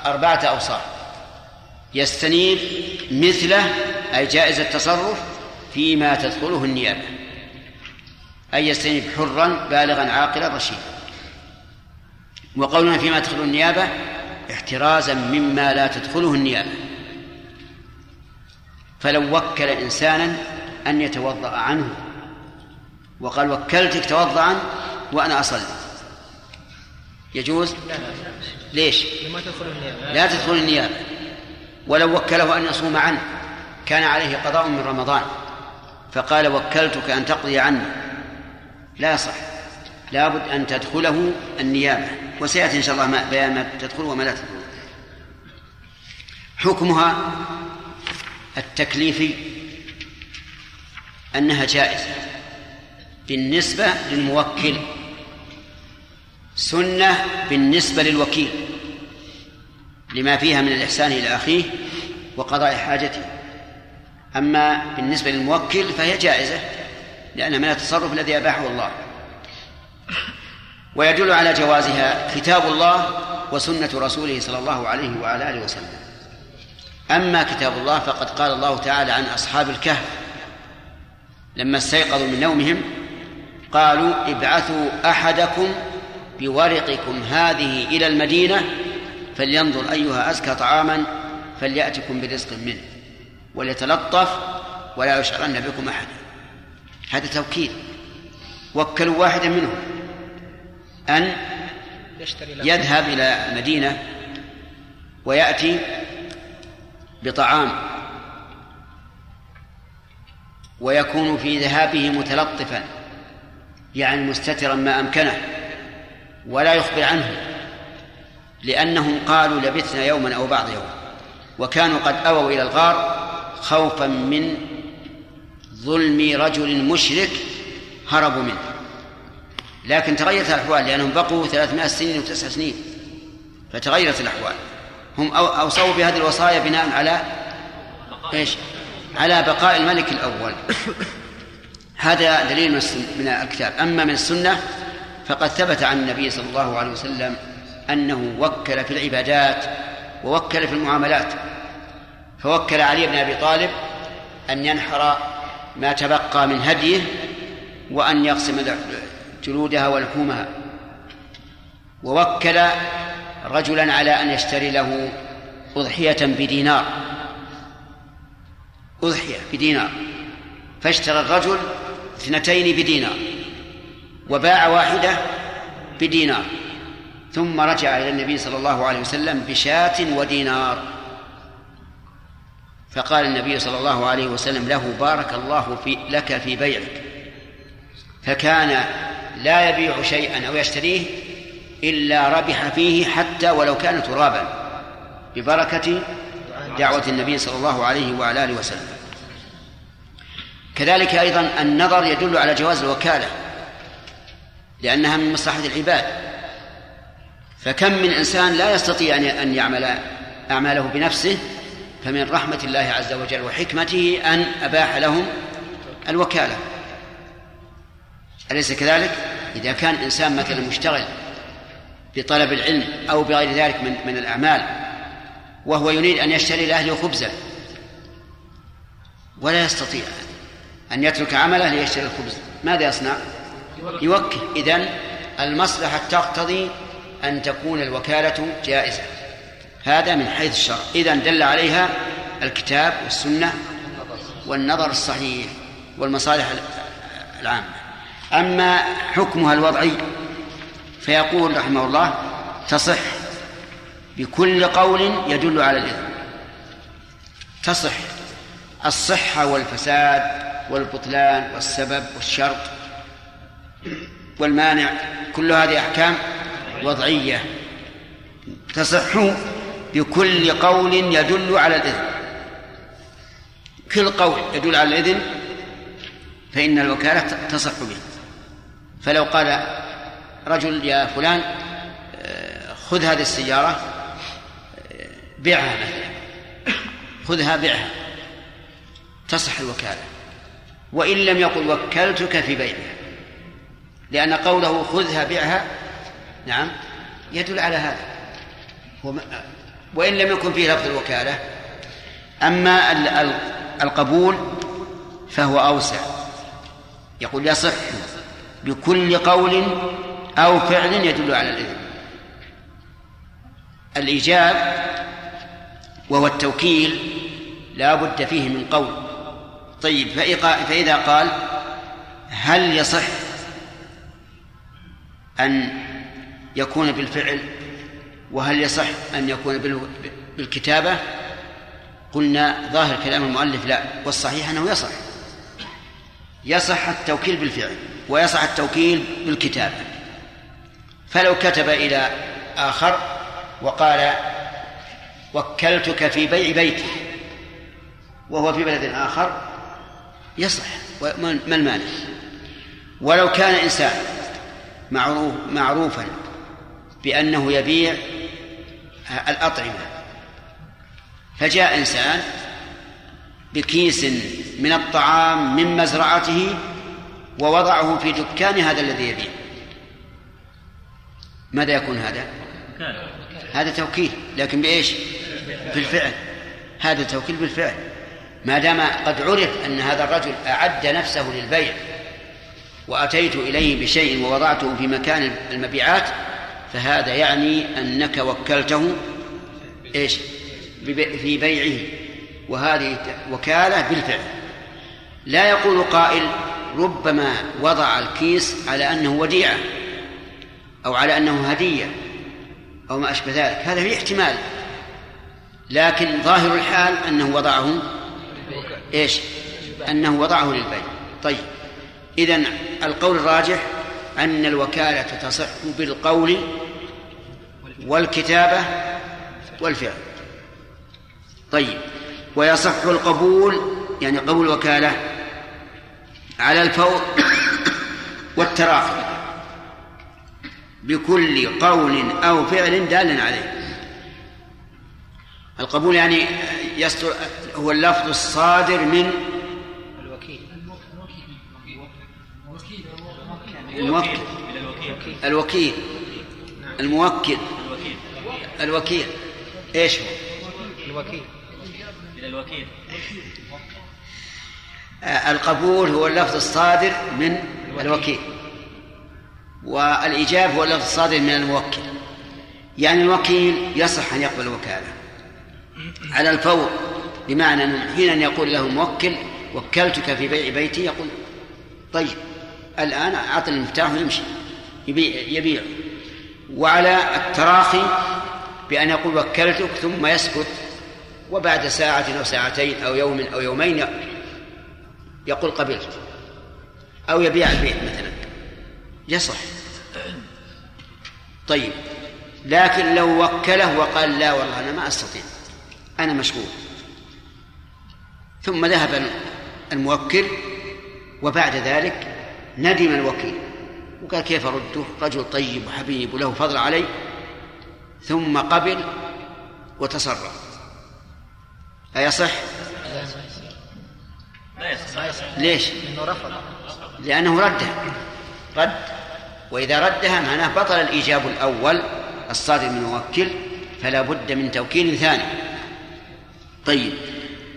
أربعة أوصاف. يستنيب مثله أي جائز التصرف فيما تدخله النيابة. أي يستنيب حرا بالغا عاقلا رشيدا. وقولنا فيما تدخله النيابة احترازا مما لا تدخله النيابة. فلو وكل إنسانا أن يتوضأ عنه. وقال وكلتك توضأ وأنا أصلي. يجوز؟ ليش؟ لا تدخل النيابة. ولو وكله أن يصوم عنه. كان عليه قضاء من رمضان. فقال وكلتك أن تقضي عني لا يصح. لابد أن تدخله النيابة. وسيأتي إن شاء الله بيان ما تدخل وما لا تدخل. حكمها التكليفي أنها جائزة بالنسبة للموكل سنة بالنسبة للوكيل لما فيها من الإحسان إلى أخيه وقضاء حاجته. أما بالنسبة للموكل فهي جائزة لأنها من التصرف الذي أباحه الله. ويدل على جوازها كتاب الله وسنة رسوله صلى الله عليه وعلى آله وسلم. أما كتاب الله فقد قال الله تعالى عن أصحاب الكهف. لما استيقظوا من نومهم قالوا ابعثوا أحدكم بورقكم هذه إلى المدينة فلينظر أيها أزكى طعاما فليأتكم برزق منه وليتلطف ولا يشعرن بكم أحدا هذا توكيد وكلوا واحدا منهم أن يذهب إلى المدينة ويأتي بطعام ويكون في ذهابه متلطفا يعني مستترا ما أمكنه ولا يخبر عنه لأنهم قالوا لبثنا يوما أو بعض يوم وكانوا قد أووا إلى الغار خوفا من ظلم رجل مشرك هربوا منه. لكن تغيرت الأحوال لأنهم بقوا ثلاثمائة سنين وتسع سنين فتغيرت الأحوال. هم أوصوا بهذه الوصايا بناء على إيش؟ على بقاء الملك الأول. هذا دليل من الكتاب. أما من السنة فقد ثبت عن النبي صلى الله عليه وسلم أنه وكل في العبادات ووكل في المعاملات. فوكل علي بن أبي طالب أن ينحر ما تبقى من هديه وأن يقسم جلودها ولحومها. ووكل رجلا على أن يشتري له أضحية بدينار. أضحية بدينار. فاشترى الرجل اثنتين بدينار وباع واحدة بدينار. ثم رجع إلى النبي صلى الله عليه وسلم بشاة ودينار. فقال النبي صلى الله عليه وسلم له بارك الله في لك في بيعك. فكان لا يبيع شيئا أو يشتريه إلا ربح فيه حتى ولو كان ترابا ببركة دعوة النبي صلى الله عليه وعلى آله وسلم. كذلك أيضا النظر يدل على جواز الوكالة لأنها من مصلحة العباد. فكم من إنسان لا يستطيع أن يعمل أعماله بنفسه فمن رحمة الله عز وجل وحكمته أن أباح لهم الوكالة. أليس كذلك؟ إذا كان إنسان مثلا مشتغل بطلب العلم أو بغير ذلك من من الأعمال وهو يريد أن يشتري لأهله خبزا ولا يستطيع أن يترك عمله ليشتري الخبز. ماذا يصنع؟ يوكل. إذن المصلحة تقتضي أن تكون الوكالة جائزة. هذا من حيث الشرع. إذا دل عليها الكتاب والسنة والنظر الصحيح والمصالح العامة. أما حكمها الوضعي فيقول رحمه الله تصح بكل قول يدل على الإذن تصح الصحة والفساد والبطلان والسبب والشرط والمانع كل هذه أحكام وضعية. تصح بكل قول يدل على الإذن كل قول يدل على الإذن فإن الوكالة تصح به. فلو قال رجل يا فلان آه، خذ هذه السيارة آه، بيعها مثلا. خذها بيعها. تصح الوكالة. وإن لم يقل وكلتك في بيعها. لأن قوله خذها بيعها نعم يدل على هذا. وإن لم يكن فيه لفظ الوكالة أما القبول فهو أوسع. يقول يصح بكل قول أو فعل يدل على الإذن الإيجاب وهو التوكيل لا بد فيه من قول. طيب فإذا قال هل يصح أن يكون بالفعل وهل يصح أن يكون بالكتابة؟ قلنا ظاهر كلام المؤلف لا والصحيح أنه يصح. يصح التوكيل بالفعل ويصح التوكيل بالكتابة. فلو كتب إلى آخر وقال وكلتك في بيع بيتي وهو في بلد آخر يصح ما المانع؟ ولو كان إنسان معروف معروفا بأنه يبيع الأطعمة فجاء إنسان بكيس من الطعام من مزرعته ووضعه في دكان هذا الذي يبيع. ماذا يكون هذا؟ هذا توكيل لكن بإيش؟ بالفعل. هذا توكيل بالفعل. ما دام قد عرف أن هذا الرجل أعد نفسه للبيع وأتيت إليه بشيء ووضعته في مكان المبيعات فهذا يعني أنك وكلته إيش؟ في بيعه. وهذه وكالة بالفعل. لا يقول قائل ربما وضع الكيس على أنه وديعة. أو على أنه هدية أو ما أشبه ذلك. هذا فيه احتمال. لكن ظاهر الحال أنه وضعه إيش؟ أنه وضعه للبيع. طيب. إذن القول الراجح أن الوكالة تصح بالقول والكتابة والفعل. طيب. ويصح القبول يعني قبول الوكالة على الفور والتراخي بكل قول أو فعل دال عليه. القبول يعني يصدر هو اللفظ الصادر من الموكل. الوكيل. الموكل. الوكيل. إيش هو؟ الوكيل. إلى الوكيل آه، القبول هو اللفظ الصادر من الوكيل. والإيجاب هو اللفظ الصادر من الموكل. يعني الوكيل يصح أن يقبل الوكالة على الفور بمعنى أن حين يقول له الموكل وكلتك في بيع بيتي يقول طيب الآن أعطني المفتاح ويمشي. يبيع يبيع. وعلى التراخي بأن يقول وكلتك ثم يسكت وبعد ساعة أو ساعتين أو يوم أو يومين يقول قبلت. أو يبيع البيت مثلا. يصح. طيب لكن لو وكله وقال لا والله أنا ما أستطيع أنا مشغول. ثم ذهب الموكل وبعد ذلك ندم الوكيل وقال كيف أرده؟ رجل طيب وحبيب وله فضل علي ثم قبل وتصرف. أيصح؟ لا يصح. ليش؟ انه رفض. لأنه ردها رد. وإذا ردها معناه بطل الإيجاب الأول الصادر من الموكل فلا بد من توكيل ثاني. طيب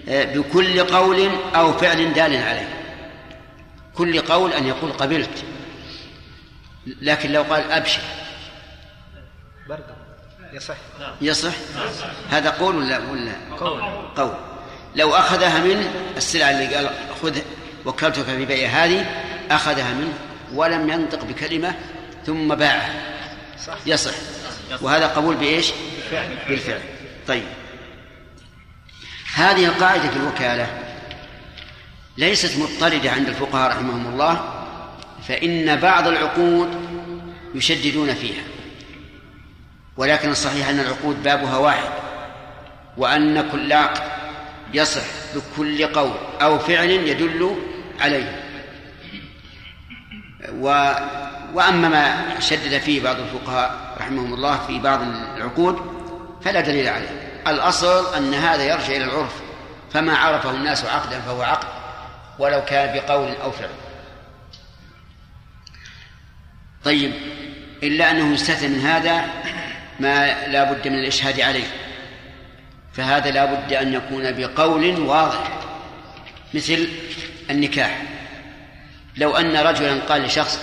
آه، بكل قول أو فعل دال عليه. كل قول أن يقول قبلت. لكن لو قال أبشر. برضه يصح. يصح؟ هذا قول ولا ولا قول. قول. لو أخذها من السلعة اللي قال خذ وكلتك في بيع هذه أخذها منه. ولم ينطق بكلمة ثم باعها صح. يصح. وهذا قبول بإيش؟ بالفعل. طيب. هذه القاعدة في الوكالة ليست مضطردة عند الفقهاء رحمهم الله فإن بعض العقود يشددون فيها. ولكن الصحيح أن العقود بابها واحد وأن كل عقد يصح بكل قول أو فعل يدل عليه. و وأما ما شدد فيه بعض الفقهاء رحمهم الله في بعض العقود فلا دليل عليه. الأصل أن هذا يرجع إلى العرف فما عرفه الناس عقدا فهو عقد ولو كان بقول أو فعل. طيب إلا أنه يستثنى من هذا ما لا بد من الإشهاد عليه فهذا لا بد أن يكون بقول واضح مثل النكاح. لو أن رجلا قال لشخص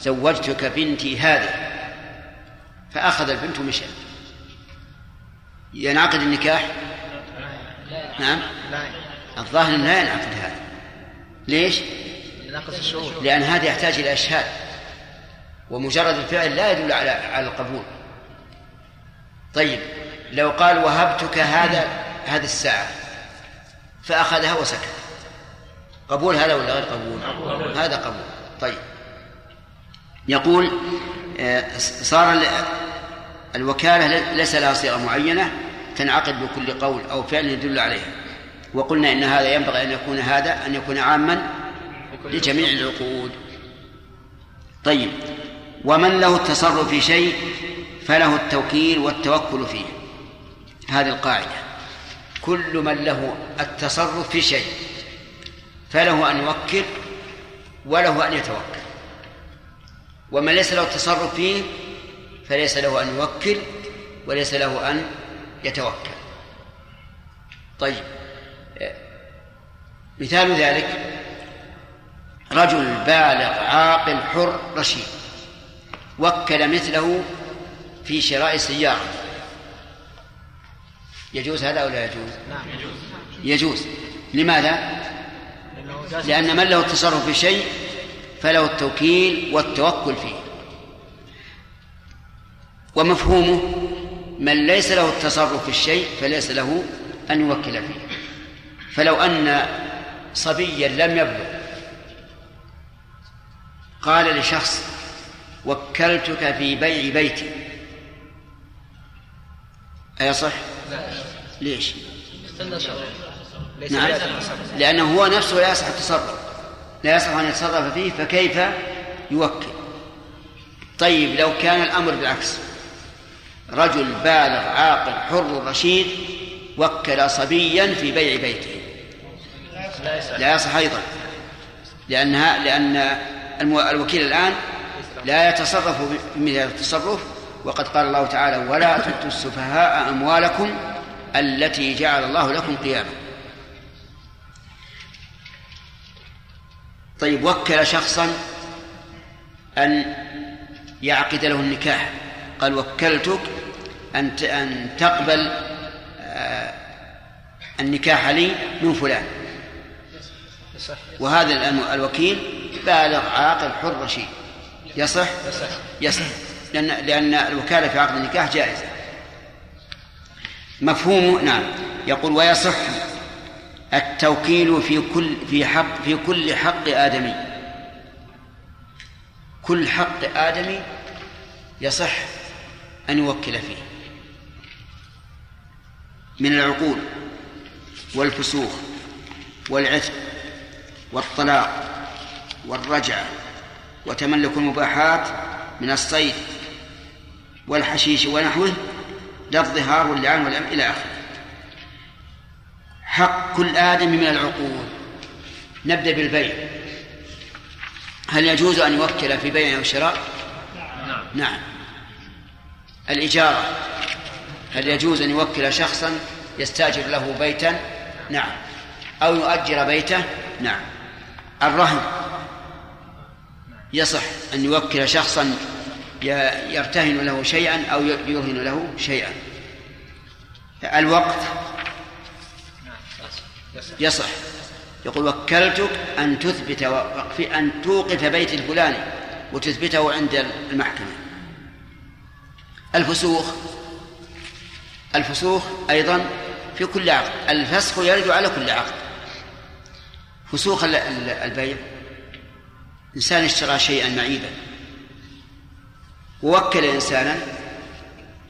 زوجتك بنتي هذه. فأخذ البنت ومشى. ينعقد النكاح؟ نعم. الظاهر لا ينعقد هذا. ليش؟ لأن هذا يحتاج إلى إشهاد. ومجرد الفعل لا يدل على على القبول. طيب لو قال وهبتك هذا هذه الساعة. فأخذها وسكت. قبول هذا ولا غير قبول؟ هذا قبول. طيب. يقول آه، صار الوكالة ليس لها صيغة معينة تنعقد بكل قول أو فعل يدل عليها. وقلنا إن هذا ينبغي أن يكون هذا أن يكون عاما لجميع العقود. طيب. ومن له التصرف في شيء فله التوكيل والتوكل فيه. هذه القاعدة. كل من له التصرف في شيء فله أن يوكل وله أن يتوكل. ومن ليس له التصرف فيه فليس له أن يوكل وليس له أن يتوكل. طيب مثال ذلك رجل بالغ عاقل حر رشيد وكل مثله في شراء سيارة يجوز هذا أو لا يجوز؟ نعم. يجوز. لماذا؟ لأن من له التصرف في شيء فله التوكيل والتوكل فيه. ومفهومه من ليس له التصرف في الشيء فليس له أن يوكل فيه. فلو أن صبيا لم يبلغ قال لشخص وكلتك في بيع بيتي. أيصح؟ ليش؟ نعم. لأنه هو نفسه لا يصح التصرف. لا يصح أن يتصرف فيه فكيف يوكل؟ طيب لو كان الأمر بالعكس. رجل بالغ عاقل حر رشيد وكل صبيا في بيع بيته. لا يصح. أيضا. لأنها لأن الوكيل الآن لا يتصرف بمثل التصرف. وقد قال الله تعالى ولا تؤتوا السفهاء أموالكم التي جعل الله لكم قياما. طيب وكل شخصا أن يعقد له النكاح. قال وكلتك أن أن تقبل آه، النكاح لي من فلان. وهذا الوكيل بالغ عاقل حر رشيد. يصح؟ يصح. لأن لأن الوكالة في عقد النكاح جائزة. مفهومه نعم. يقول ويصح. التوكيل في كل في حق في كل حق آدمي. كل حق آدمي يصح أن يوكل فيه. من العقول والفسوق والعتق والطلاق والرجعة وتملك المباحات من الصيد والحشيش ونحوه لا الظهار واللعان والأم إلى آخره. حق كل آدم من العقول. نبدأ بالبيع. هل يجوز أن يوكل في بيع أو شراء؟ نعم. نعم. الإجارة. هل يجوز أن يوكل شخصا يستأجر له بيتا؟ نعم. أو يؤجر بيته؟ نعم. الرهن. يصح أن يوكل شخصا يرتهن له شيئا أو يرهن له شيئا. الوقت. يصح. يقول وكلتك أن تثبت وقف أن توقف بيت الفلاني وتثبته عند المحكمة. الفسوخ. الفسوخ أيضا في كل عقد. الفسخ يرد على كل عقد. فسوخ البيع. إنسان اشترى شيئا معيبا. ووكل إنسانا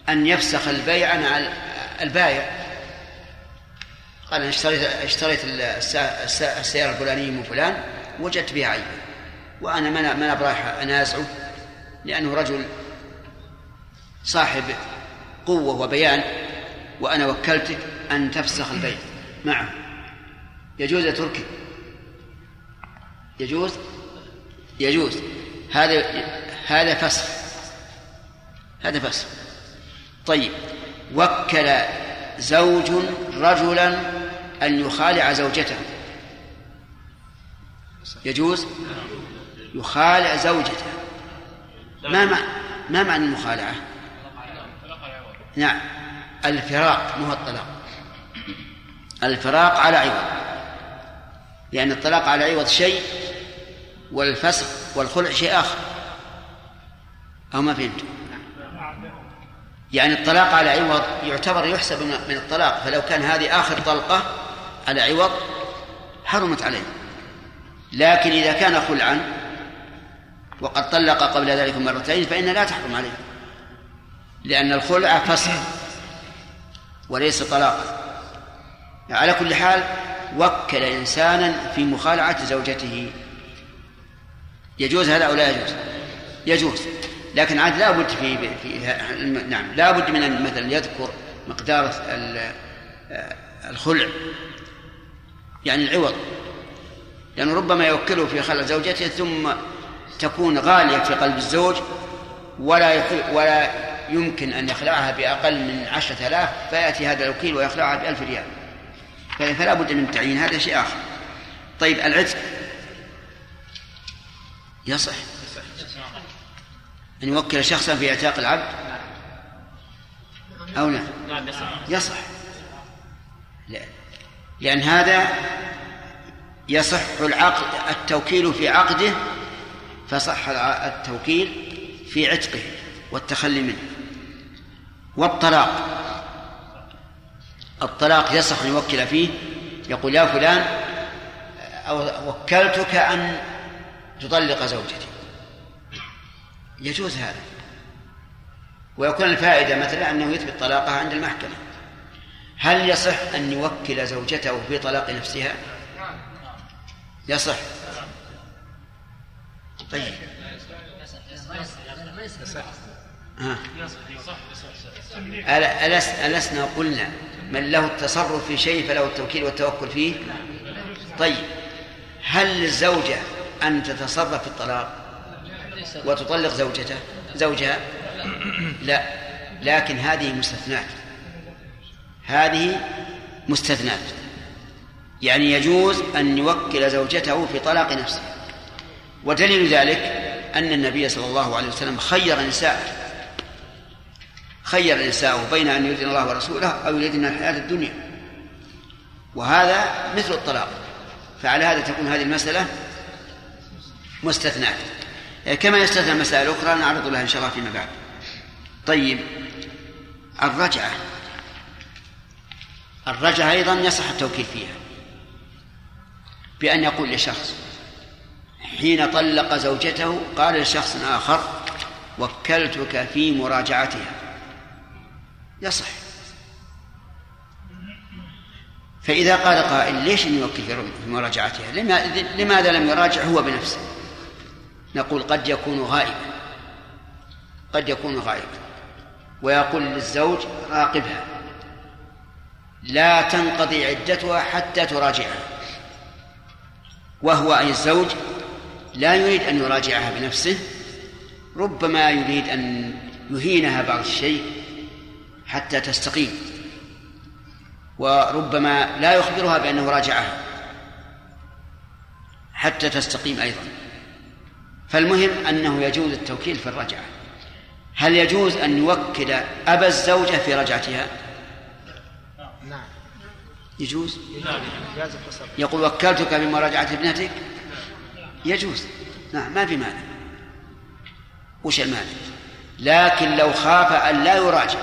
أن يفسخ البيع عن البائع. قال أنا اشتريت اشتريت السيارة الفلانية من فلان وجدت بها عيبا وأنا ما ما برايح أنازعه لأنه رجل صاحب قوة وبيان وأنا وكلتك أن تفسخ البيع معه. يجوز يا تركي؟ يجوز؟ يجوز. هذا هذا فسخ. هذا فسخ. طيب وكل زوج رجلا أن يخالع زوجته. يجوز؟ يخالع زوجته. ما معنى ما معنى المخالعة؟ نعم. الفراق مو الطلاق. الفراق على عوض. لأن الطلاق على عوض شيء والفسق والخلع شيء آخر. أو ما فهمت؟ يعني الطلاق على عوض يعتبر يحسب من الطلاق فلو كان هذه آخر طلقة على عوض حرمت عليه. لكن إذا كان خلعا وقد طلق قبل ذلك مرتين فإن لا تحرم عليه لأن الخلع فسخ وليس طلاقا. على كل حال وكل إنسانا في مخالعة زوجته. يجوز هذا أو لا يجوز؟ يجوز. لكن عاد لا بد في, في نعم لا بد من أن مثلا يذكر مقدار الخلع يعني العوض. لأنه ربما يوكله في خلع زوجته ثم تكون غالية في قلب الزوج ولا ولا يمكن أن يخلعها بأقل من عشرة آلاف فيأتي هذا الوكيل ويخلعها بألف ريال. فلا بد من تعيين هذا شيء آخر. طيب العتق. يصح. أن يوكل شخصا في إعتاق العبد؟ أو لا؟ يصح. يصح لا. لأن هذا يصح العقد التوكيل في عقده فصح التوكيل في عتقه والتخلي منه. والطلاق. الطلاق يصح أن يوكل فيه يقول يا فلان أو وكلتك أن تطلق زوجتي. يجوز هذا. ويكون الفائدة مثلا أنه يثبت طلاقها عند المحكمة. هل يصح أن يوكل زوجته في طلاق نفسها؟ يصح. طيب. ها. ألسنا قلنا من له التصرف في شيء فله التوكيل والتوكل فيه؟ طيب. هل للزوجة أن تتصرف في الطلاق؟ وتطلق زوجته زوجها. لا. لكن هذه مستثنات هذه مستثنات يعني يجوز أن يوكل زوجته في طلاق نفسه. ودليل ذلك أن النبي صلى الله عليه وسلم خير نساءه. خير نساءه بين أن يريدن الله ورسوله أو يريدن الحياة الدنيا. وهذا مثل الطلاق. فعلى هذا تكون هذه المسألة مستثنات كما يستثنى مسائل أخرى نعرض لها إن شاء الله فيما بعد. طيب الرجعة. الرجعة أيضا يصح التوكيل فيها. بأن يقول لشخص حين طلق زوجته قال لشخص آخر وكلتك في مراجعتها. يصح. فإذا قال قائل ليش نوكل في مراجعتها؟ لماذا لم يراجع؟ هو بنفسه. نقول قد يكون غائبا. قد يكون غائبا. ويقول للزوج راقبها. لا تنقضي عدتها حتى تراجعها. وهو أي الزوج لا يريد أن يراجعها بنفسه ربما يريد أن يهينها بعض الشيء حتى تستقيم. وربما لا يخبرها بأنه راجعها حتى تستقيم أيضا. فالمهم أنه يجوز التوكيل في الرجعة. هل يجوز أن يوكل أبا الزوجة في رجعتها؟ نعم. يجوز؟ يقول وكلتك بمراجعة ابنتك؟ يجوز. نعم ما في مانع. وش المانع؟ لكن لو خاف أن لا يراجع.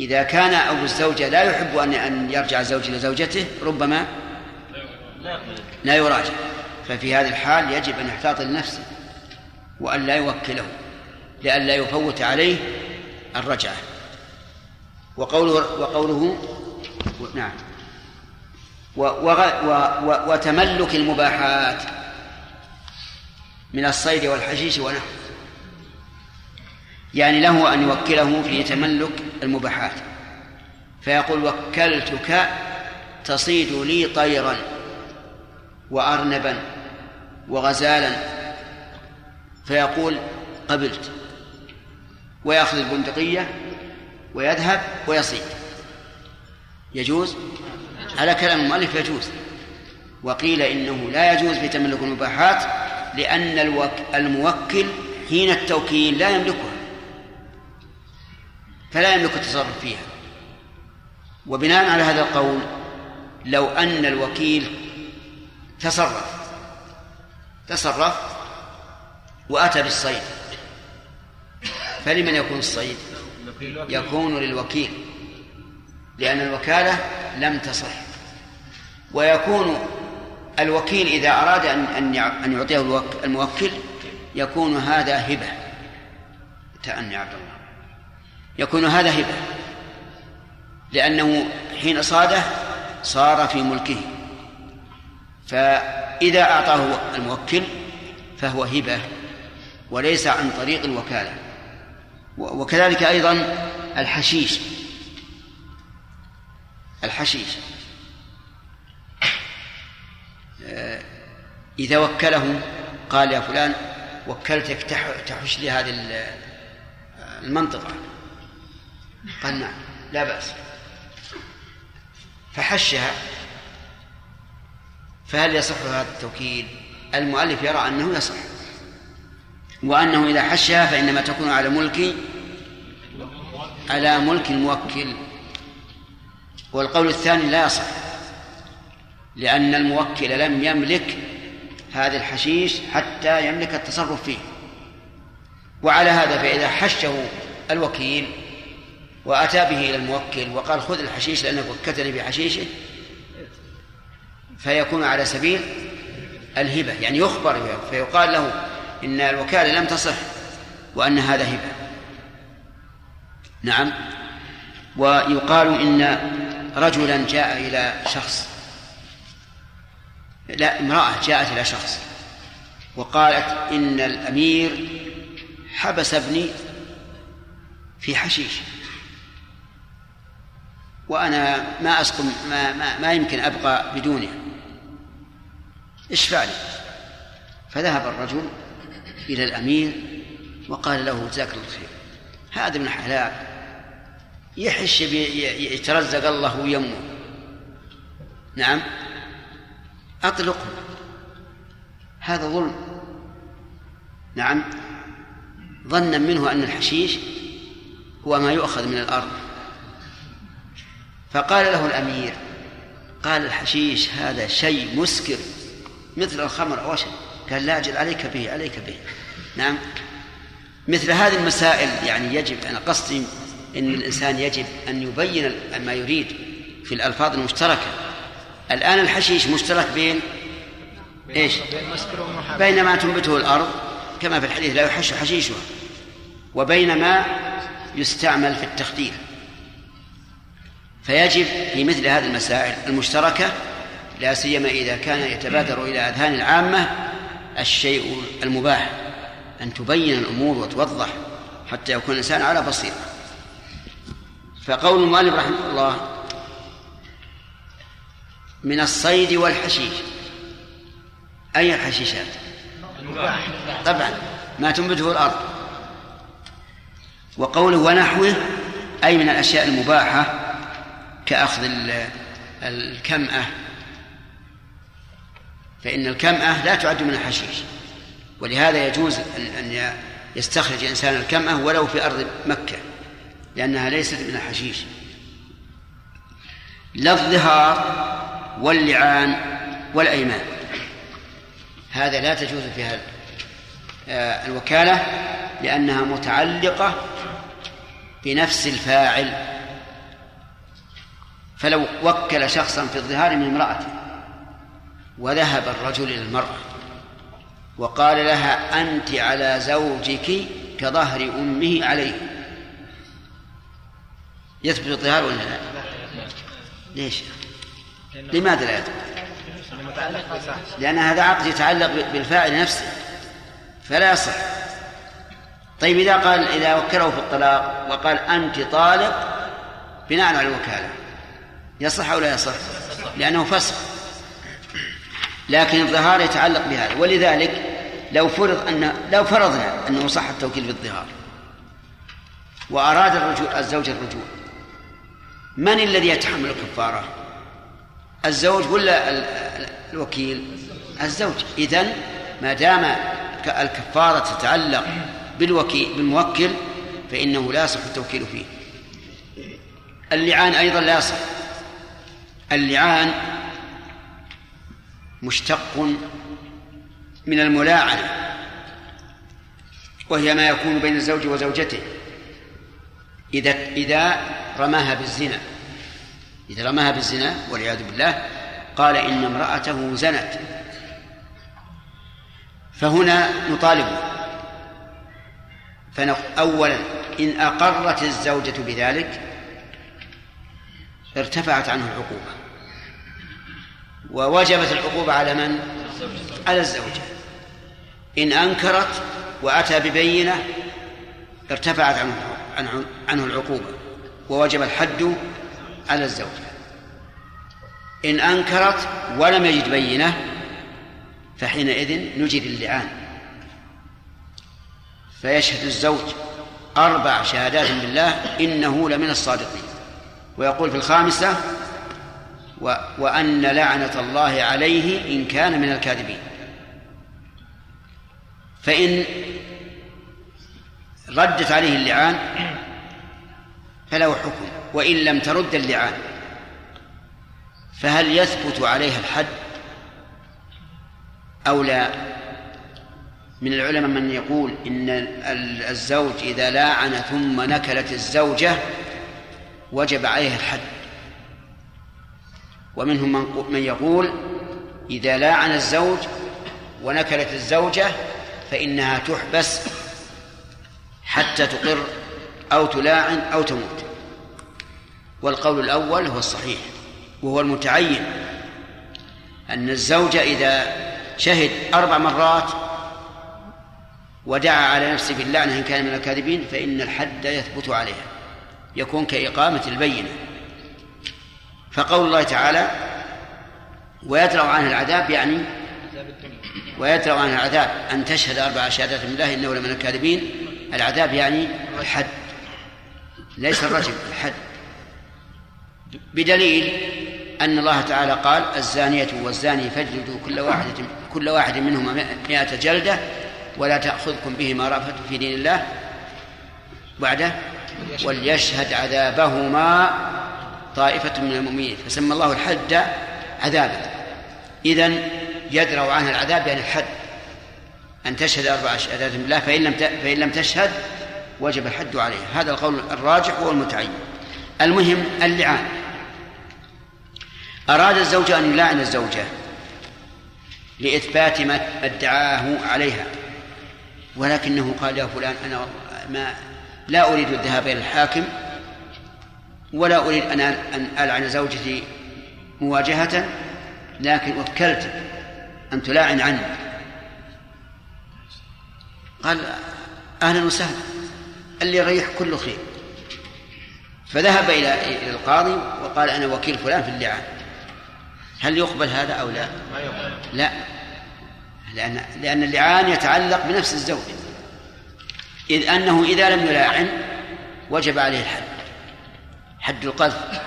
إذا كان أبو الزوجة لا يحب أن أن يرجع الزوج إلى زوجته ربما لا يراجع. ففي هذه الحال يجب أن يحتاط لنفسه وأن لا يوكله لئلا يفوت عليه الرجعة. وقوله وقوله نعم. وتملك المباحات من الصيد والحشيش ونحوه يعني له أن يوكله في تملك المباحات. فيقول وكلتك تصيد لي طيرا وأرنبا. وغزالا فيقول قبلت ويأخذ البندقية ويذهب ويصيد. يجوز؟ على كلام المؤلف يجوز. وقيل إنه لا يجوز في تملك المباحات لأن الموكل حين التوكيل لا يملكها فلا يملك التصرف فيها. وبناء على هذا القول لو أن الوكيل تصرف تصرف وأتى بالصيد. فلمن يكون الصيد؟ يكون للوكيل لأن الوكالة لم تصح. ويكون الوكيل إذا أراد أن أن يعطيه الموكل يكون هذا هبة. تأني عبد الله. يكون هذا هبة. لأنه حين صاده صار في ملكه. فإذا أعطاه الموكل فهو هبة وليس عن طريق الوكالة. وكذلك أيضا الحشيش. الحشيش. آه، إذا وكله قال يا فلان وكلتك تحش لي هذه المنطقة. قال نعم لا بأس. فحشها فهل يصح هذا التوكيل المؤلف يرى أنه يصح. وأنه إذا حشها فإنما تكون على ملك على ملك الموكل. والقول الثاني لا يصح لأن الموكل لم يملك هذا الحشيش حتى يملك التصرف فيه. وعلى هذا فإذا حشه الوكيل وأتى به إلى الموكل وقال خذ الحشيش لأنك وكلتني بحشيشه فيكون على سبيل الهبة يعني يخبر فيقال له إن الوكالة لم تصح وأن هذا هبة. نعم. ويقال إن رجلا جاء إلى شخص لا امرأة جاءت إلى شخص وقالت إن الأمير حبس ابني في حشيش. وأنا ما أسقم ما, ما, ما يمكن أبقى بدونه. اشفع لي فذهب الرجل إلى الأمير وقال له جزاك الله خير. هذا ابن حلال يحش يترزق الله ويمه نعم. أطلقه. هذا ظلم. نعم. ظنا منه أن الحشيش هو ما يؤخذ من الأرض. فقال له الأمير قال الحشيش هذا شيء مسكر مثل الخمر أو شيء قال لا أجل عليك به عليك به. نعم. مثل هذه المسائل يعني يجب أنا قصدي أن الإنسان يجب أن يبين ما يريد في الألفاظ المشتركة. الآن الحشيش مشترك بين إيش؟ بين ما تنبته الأرض كما في الحديث لا يحش حشيشها. وبين ما يستعمل في التخدير. فيجب في مثل هذه المسائل المشتركة لا سيما إذا كان يتبادر إلى أذهان العامة الشيء المباح أن تبين الأمور وتوضح حتى يكون الإنسان على بصيرة. فقول المؤلف رحمه الله من الصيد والحشيش أي الحشيشات؟ طبعا ما تنبته الأرض. وقوله ونحوه أي من الأشياء المباحة كأخذ الكمأة. فإن الكمأة لا تعد من الحشيش. ولهذا يجوز أن يستخرج الإنسان الكمأة ولو في أرض مكة لأنها ليست من الحشيش. لا الظهار واللعان والأيمان. هذا لا تجوز فيها آه، الوكالة لأنها متعلقة بنفس الفاعل فلو وكل شخصا في الظهار من امرأته وذهب الرجل إلى المرأة وقال لها أنت على زوجك كظهر أمه عليه يثبت الظهار ولا لا؟ ليش؟ لماذا لا يثبت؟ لأن هذا عقد يتعلق بالفاعل نفسه فلا يصح طيب إذا قال إذا وكله في الطلاق وقال أنت طالق بناء على الوكالة يصح أو لا يصح؟ لأنه فسخ لكن الظهار يتعلق بهذا ولذلك لو فرض أن لو فرضنا أنه صح التوكيل بالظهار وأراد الرجوع الزوج الرجوع من الذي يتحمل الكفارة؟ الزوج ولا الوكيل؟ الزوج إذن ما دام الكفارة تتعلق بالوكيل بالموكل فإنه لا يصح التوكيل فيه اللعان أيضا لا يصح اللعان مشتق من الملاعنة وهي ما يكون بين الزوج وزوجته إذا إذا رماها بالزنا. إذا رماها بالزنا والعياذ بالله قال إن امرأته زنت. فهنا نطالبه أولا إن أقرت الزوجة بذلك ارتفعت عنه العقوبة. ووجبت العقوبة على من؟ على الزوجة. إن أنكرت وأتى ببينة ارتفعت عنه عنه العقوبة ووجب الحد على الزوجة. إن أنكرت ولم يجد بينة فحينئذ نجد اللعان فيشهد الزوج أربع شهادات بالله إنه لمن الصادقين. ويقول في الخامسة وأن لعنة الله عليه إن كان من الكاذبين. فإن ردت عليه اللعان فله حكم وإن لم ترد اللعان فهل يثبت عليها الحد؟ أو لا؟ من العلماء من يقول إن الزوج إذا لاعن ثم نكلت الزوجة وجب عليها الحد. ومنهم من يقول إذا لاعن الزوج ونكلت الزوجة فإنها تحبس حتى تقر أو تلاعن أو تموت. والقول الأول هو الصحيح وهو المتعين أن الزوج إذا شهد أربع مرات ودعا على نفسه باللعنة إن كان من الكاذبين فإن الحد يثبت عليها يكون كإقامة البينة. فقول الله تعالى ويدرأ عنه العذاب يعني ويدرأ عنه العذاب أن تشهد أربع شهادات من الله إنه لمن الكاذبين. العذاب يعني الحد ليس الرجم الحد. بدليل أن الله تعالى قال الزانية والزاني فاجلدوا كل واحد كل واحد منهما مئة جلدة ولا تأخذكم بهما رأفة في دين الله. بعده وليشهد عذابهما طائفة من المؤمنين فسمى الله الحد عذابا. إذن يدرأ عنها العذاب يعني الحد أن تشهد أربع شهادات بالله فإن لم فإن لم تشهد وجب الحد عليها. هذا القول الراجح هو المتعين. المهم اللعان. أراد الزوج أن يلاعن الزوجة لإثبات ما ادعاه عليها ولكنه قال يا فلان أنا ما لا أريد الذهاب إلى الحاكم ولا أريد أن أن ألعن زوجتي مواجهة لكن وكلتك أن تلاعن عني. قال أهلا وسهلا. اللي يريح كله خير. فذهب إلى القاضي وقال أنا وكيل فلان في اللعان هل يقبل هذا أو لا؟ ما يقبل. لا. لأن لأن اللعان يتعلق بنفس الزوج. إذ أنه إذا لم يلاعن وجب عليه الحد. حد القذف.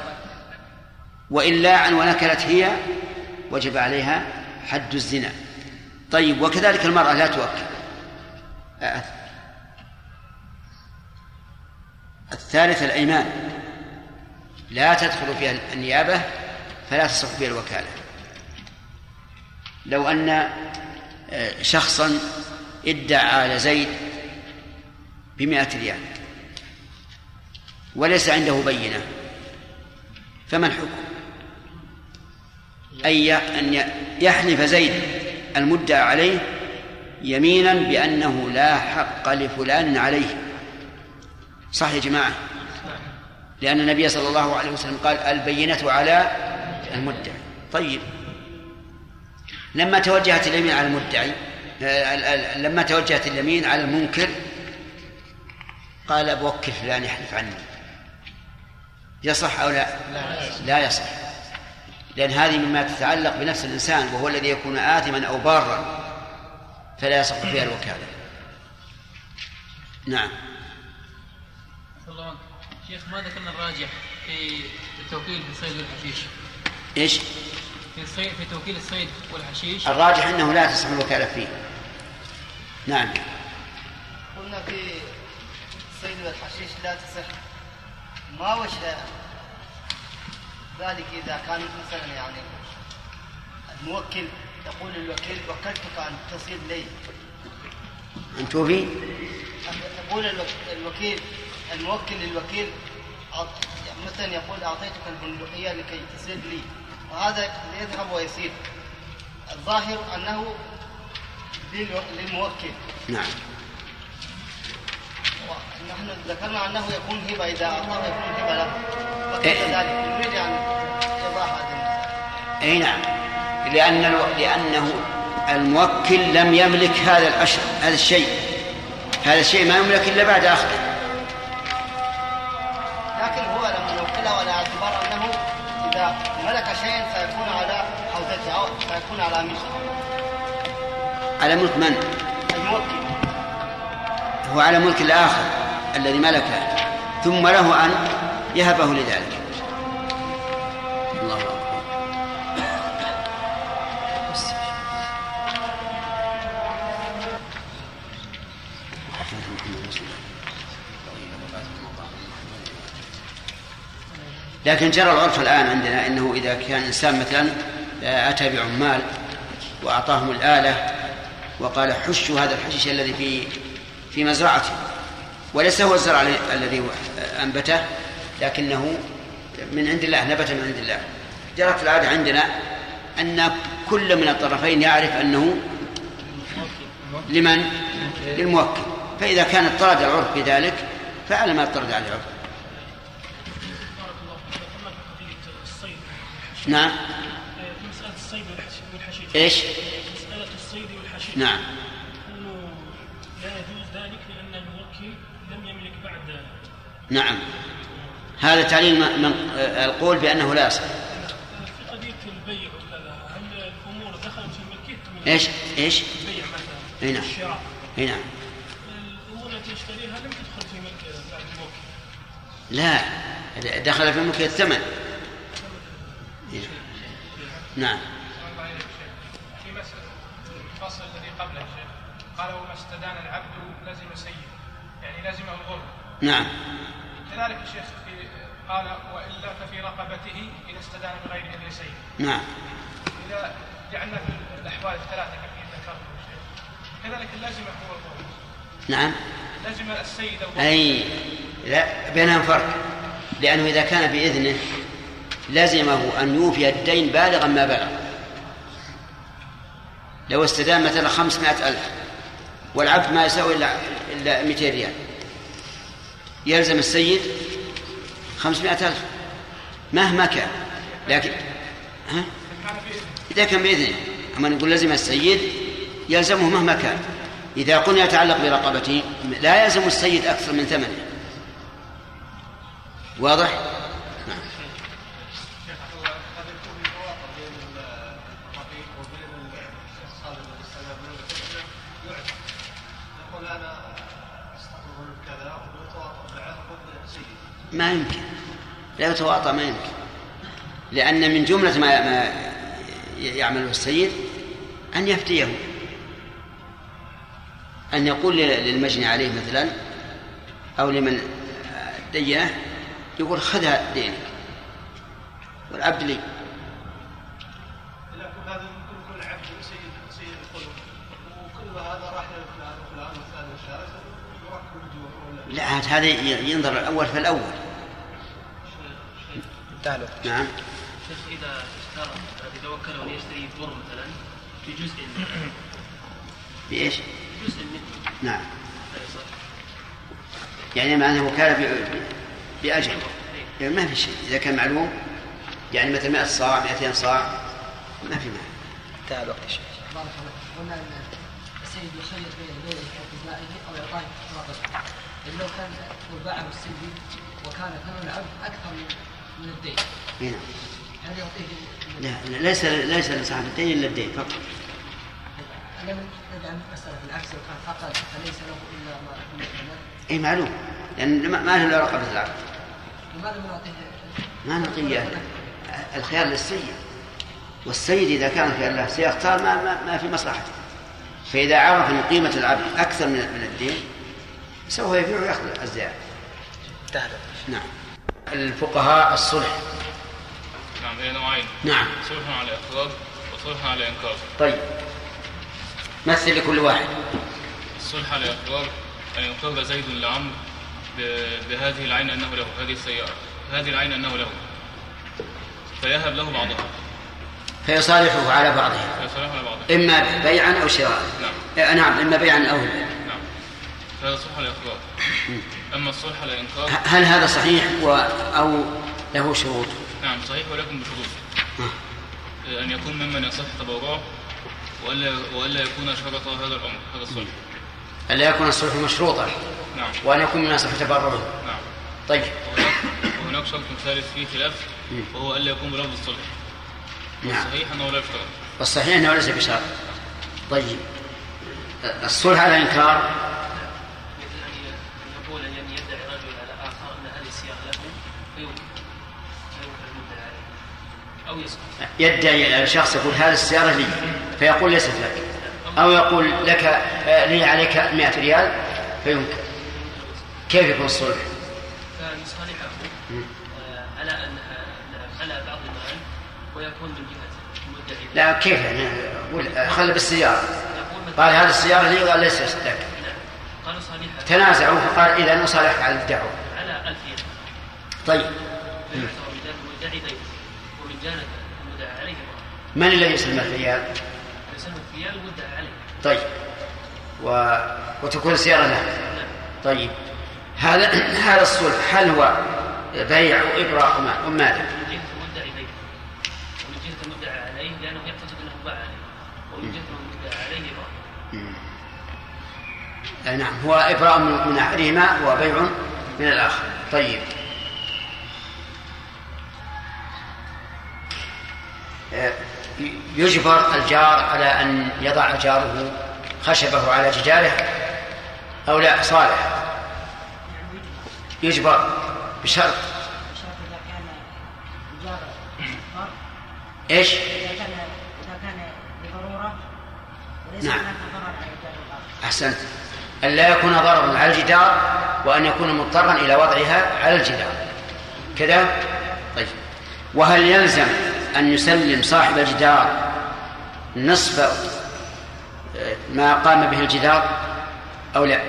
وإن لاعن ونكلت هي وجب عليها حد الزنا. طيب وكذلك المرأة لا توكل. آه. الثالث الأيمان. لا تدخل فيها النيابة فلا تصح فيها الوكالة. لو أن آه، شخصا ادعى على زيد بمائة ريال. وليس عنده بينة. فما الحكم؟ أي أن يحلف زيد المدعى عليه يمينا بأنه لا حق لفلان عليه. صح يا جماعة؟ لأن النبي صلى الله عليه وسلم قال البينة على المدعي طيب. لما توجهت اليمين على المدعي آه، لما توجهت اليمين على المنكر قال بوكل فلان يحلف عني. يصح أو لا؟ لا يصح. لأن هذه مما تتعلق بنفس الإنسان وهو الذي يكون آثما أو بارا فلا يصح فيها الوكالة. نعم. الله شيخ ما ذكرنا الراجح في التوكيل في الصيد والحشيش إيش؟ في الصيد في توكيل الصيد والحشيش؟ الراجح أنه لا تصح الوكالة فيه. نعم. قلنا في الصيد والحشيش لا تصح ما وش ذلك إذا كان مثلا يعني الموكل يقول للوكيل وكلتك أن تصيد لي. إن توفي؟ يقول الوكيل الموكل للوكيل مثلا يقول أعطيتك البندقية لكي تصيد لي. وهذا يذهب ويصير. الظاهر أنه للموكل. نعم. نحن ذكرنا أنه يكون هبة إذا اعطاه يكون هبة له. وكيف إيه. ذلك نريد ان يضاح هذا. اي نعم. لأن لأنه الموكل لم يملك هذا الأشر هذا الشيء. هذا الشيء ما يملك إلا بعد اخذه لكن هو لم ينقله على اعتبار أنه إذا ملك شيئا فيكون على حوزته أو فيكون على ملكه. على ملك من؟ الموكل. هو على ملك الآخر الذي ملكه ثم له أن يهبه لذلك. الله أكبر. لكن جرى العرف الآن عندنا أنه إذا كان إنسان مثلا آه، أتى بعمال وأعطاهم الآلة وقال حشوا هذا الحشيش الذي في في مزرعته وليس هو الزرع الذي أنبته لكنه من عند الله نبت من عند الله. جرت العادة عندنا أن كل من الطرفين يعرف أنه لمن؟ للموكل. فإذا كان اضطرد العرف بذلك فعلى ما اضطرد عليه العرف. نعم. في مسألة الصيد والحشيش. إيش؟ مسألة الصيد والحشيش. نعم أنه لا يجوز ذلك لأن الموكل لم يملك بعد نعم. هذا تعليل من القول بأنه لا يصح. في قضية البيع هل الأمور دخلت في ملكية إيش؟ إيش؟ البيع مثلا إي نعم. الشراء إي نعم. الأمور التي يشتريها لم تدخل في ملك بعد الموكل لا. دخل في ملك الثمن. نعم. في مسألة الفصل الذي قبله قال وما استدان العبد لزم سيد يعني لزمه الغرب نعم. كذلك الشيخ في قال وإلا ففي رقبته إذا استدان بغير إذن سيد نعم. إذا جعلنا في الأحوال الثلاثة كما ذكرت الشيخ كذلك اللازمة هو القول نعم. لازم السيد أي لا بينهم فرق. لأنه إذا كان بإذنه لزمه أن يوفي الدين بالغا ما بلغ. لو استدام مثلا خمسمائة ألف والعبد ما يساوي إلا 200 ريال. يلزم السيد خمسمائة ألف. مهما كان. لكن ها؟ إذا كان بإذنه. أما نقول لزم السيد يلزمه مهما كان. إذا قلنا يتعلق برقبته لا يلزم السيد أكثر من ثمنه. واضح؟ ما يمكن. لا يتواطى ما يمكن. لأن من جملة ما ما يعمله السيد أن يفتيه. أن يقول للمجني عليه مثلا أو لمن دينه يقول خذ دينك والعبد لي. لا هذا ينظر الأول فالأول تعالوا نعم. شيخ إذا اشترى اذا وكله أن يشتري بر مثلا في جزء منه. (clears throat) بإيش؟ جزء منه. نعم. يعني معناه وكالة ب- بأجل. يعني ما في شيء. إذا كان معلوم يعني مثل 100 صاع 200 صاع ما في معنى. انتهى الوقت يا شيخ. بارك الله قلنا أن السيد يخير بين بيعه وقضائه أو إعطائه لو كان وباعه السيد وكان ثمن العبد أكثر من من الدين. هنا هل يعطيه لا ليس ليس لصاحب الدين إلا الدين فقط. لم بالعكس لو كان فليس له إلا ما. أي معلوم. لأن ما ما له إلا رقبة العبد لماذا ما نعطيه؟ ما نعطيه الخيار للسيد. والسيد إذا كان خيار له سيختار ما, ما, ما في مصلحته. فإذا عرف أن قيمة العبد أكثر من من الدين سوف يبيع ويأخذ الزيادة. نعم. الفقهاء الصلح. نعم هي نوعين. نعم. صلح على إخراج وصلح على إنكار. طيب. مثل لكل واحد. الصلح على إخراج أن يقر زيد لعمرو بهذه العين أنه له هذه السيارة. هذه العين أنه له. فيهب له بعضها. فيصالحه على بعضها. فيصالحه على بعضها. إما بيعا أو شراء. نعم. آه، نعم إما بيعا أو نعم. فهذا صلح على أما الصلح على إنكار هل هذا صحيح و أو له شروط؟ نعم صحيح ولكن بشروط. أن يكون ممن يصح تبرعه وألا وألا يكون شرط هذا الأمر هذا الصلح ألا يكون الصلح مشروطا؟ نعم. وأن يكون من أصح تبرعه؟ نعم. طيب. وهناك, شرط ثالث فيه خلاف وهو ألا يكون بلفظ الصلح. نعم. صحيح أنه لا يشترط؟ والصحيح أنه ليس بشرط. طيب. الصلح على إنكار أو يسكت يدعي الشخص يقول هذه السيارة لي فيقول ليست لك. أو يقول لك آه، لي عليك 100 ريال فينكر. كيف يكون الصلح؟ فيصالحه آه، على أن آه، على بعض المال ويكون من المدعي. لا كيف يعني؟ خلي بالسيارة. قال هذه السيارة لي وقال ليست لك. قالوا تنازعوا فقال إذا نصالحك على الدعوة. على ألف ين طيب. من الذي يسلم الريال؟ يسلم الريال والمدعى عليه. طيب. و... وتكون السيارة له. طيب. هذا هذا الصلح. هل هو بيع وإبراء ما- وماذا؟ من جهة المدعي دين ومن جهة المدعى عليه لأنه يعتقد أنه باع عليه. ومن جهة المدعى عليه آه، نعم. هو إبراء من أحدهما وبيع من الآخر. طيب. آه، يجبر الجار على أن يضع جاره خشبه على جداره أو لا صالح. يجبر بشرط. إيش؟ نعم. أحسنت. أن لا يكون ضررا على الجدار وأن يكون مضطرا إلى وضعها على الجدار. كذا؟ طيب. وهل يلزم أن يسلم صاحب الجدار نصف ما قام به الجدار أو لا؟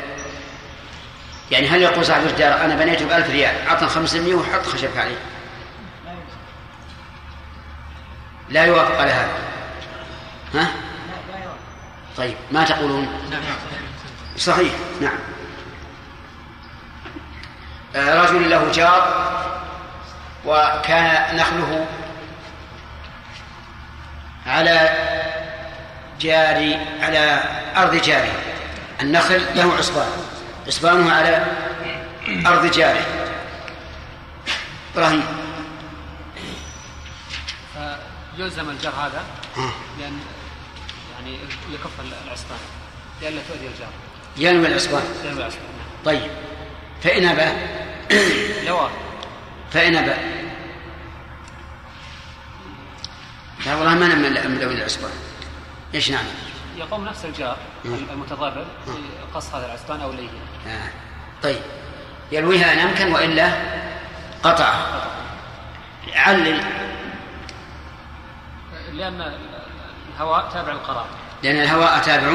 يعني هل يقول صاحب الجدار أنا بنيته بألف ريال عطنا خمسمية وحط خشبك عليه؟ لا يوافق على هذا. ها؟ طيب ما تقولون؟ صحيح نعم. آه، رجل له جار وكان نخله على جاري على أرض جاري النخل له عصبان. عصبانه على أرض جاري إبراهيم فيلزم الجار هذا لأن يعني لكف العصبان. لئلا تؤذي الجار. ينوي العصبان. ينوي العصبان. طيب. فإن أبى. لو فإن أبى. لا والله ما نعمل ملوي العصبان إيش نعمل؟ يقوم نفس الجار المتضرر قص هذا العصبان أو ليه آه. طيب. يلويها ان أمكن وإلا قطع. علل لأن الهواء تابع للقرار. لأن الهواء تابع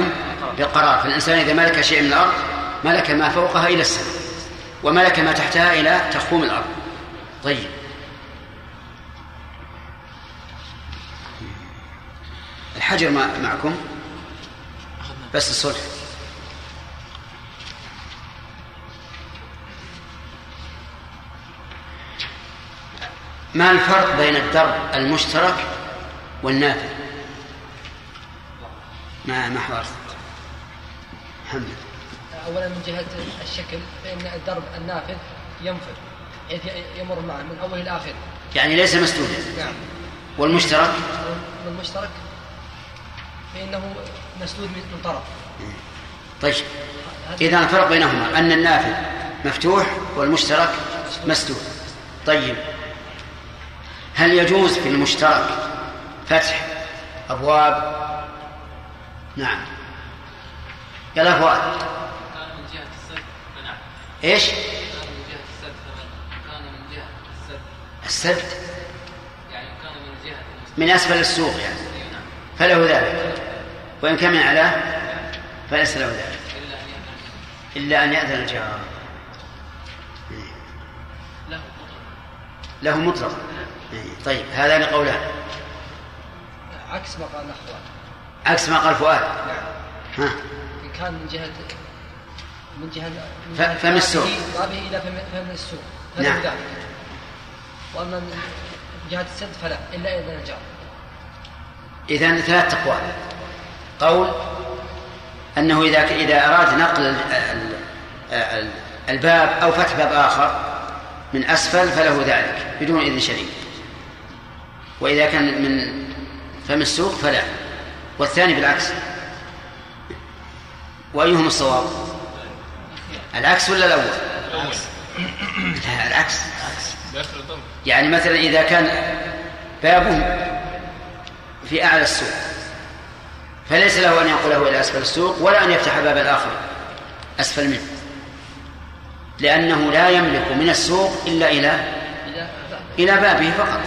للقرار. فالإنسان إذا ملك شيء من الأرض ملك ما فوقها إلى السماء وملك ما تحتها إلى تخوم الأرض. طيب. الحجر معكم. بس الصلح. ما الفرق بين الدرب المشترك والنافذ ما ما حضرت محمد. اولا من جهة الشكل فإن الدرب النافذ ينفذ يمر معه من أوله إلى آخره. يعني ليس مسدودا. نعم. والمشترك؟ والمشترك؟ فإنه مسدود من طرف. طيب. إذا الفرق بينهما أن النافذ مفتوح والمشترك مسدود. طيب. هل يجوز في المشترك فتح أبواب؟ نعم. يلا فؤاد كان من جهة السد فنعم إيش؟ كان من جهة السد كان من جهة السد؟ السد. يعني كان من جهة من أسفل السوق يعني. فله ذلك. وإن كان من أعلاه فليس له ذلك. إلا أن يأذن الجار. له له مطلق طيب هذان قولان. عكس ما قال الأخوان عكس ما قال فؤاد. نعم. ها. إن كان من جهة من جهة فم السوق. بابه إلى فم فم السوق نعم. ذلك وأما من جهة السد فلا إلا إذا الجار إذا ثلاث أقوال قول أنه إذا إذا أراد نقل ال- ال- ال- الباب أو فتح باب آخر من أسفل فله ذلك بدون إذن شريك وإذا كان من فم السوق فلا. والثاني بالعكس. وأيهم الصواب؟ العكس ولا الأول؟ لا العكس. داخل الضم يعني مثلا إذا كان بابه في أعلى السوق فليس له أن ينقله إلى أسفل السوق ولا أن يفتح باب الآخر. أسفل منه. لأنه لا يملك من السوق إلا إلى إلى بابه فقط.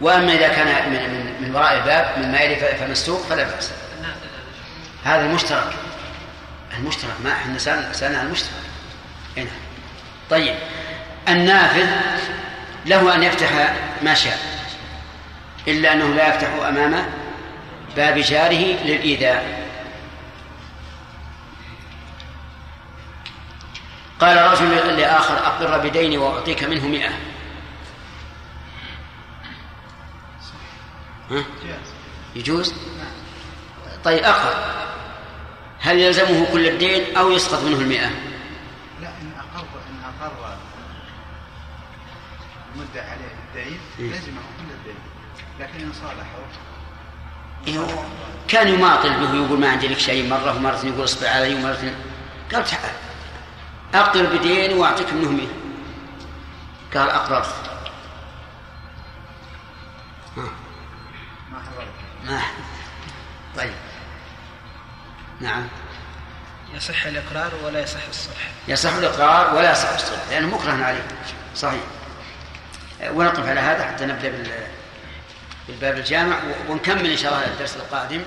وأما إذا كان من, من, من وراء الباب من ما يلي فم السوق فلا بأس. هذا المشترك. المشترك ما إحنا سألنا عن المشترك. هنا طيب. النافذ له أن يفتح ما شاء. إلا أنه لا يفتح أمام باب جاره للإيذاء. قال رجل لآخر أقر بديني وأعطيك منه مئة. ها؟ يجوز؟ طيب أقر. هل يلزمه كل الدين أو يسقط منه المئة؟ لا إن أقر إن أقر المدعي عليه الدين إيه. لزمه كل الدين. لكن إن صالحه كان يماطل به يقول ما عندي لك شيء مرة ومرة يقول اصبر علي ومرة قال تعال أقر بدين وأعطيك منه مئة. قال أقررت ها. ما حضرت ما. طيب. نعم. يصح الإقرار ولا يصح الصلح؟ يصح الإقرار ولا يصح الصلح لأنه مكره عليه صحيح. ونقف على هذا حتى نبدأ بال- بالباب الجامع ونكمل إن شاء الله الدرس القادم.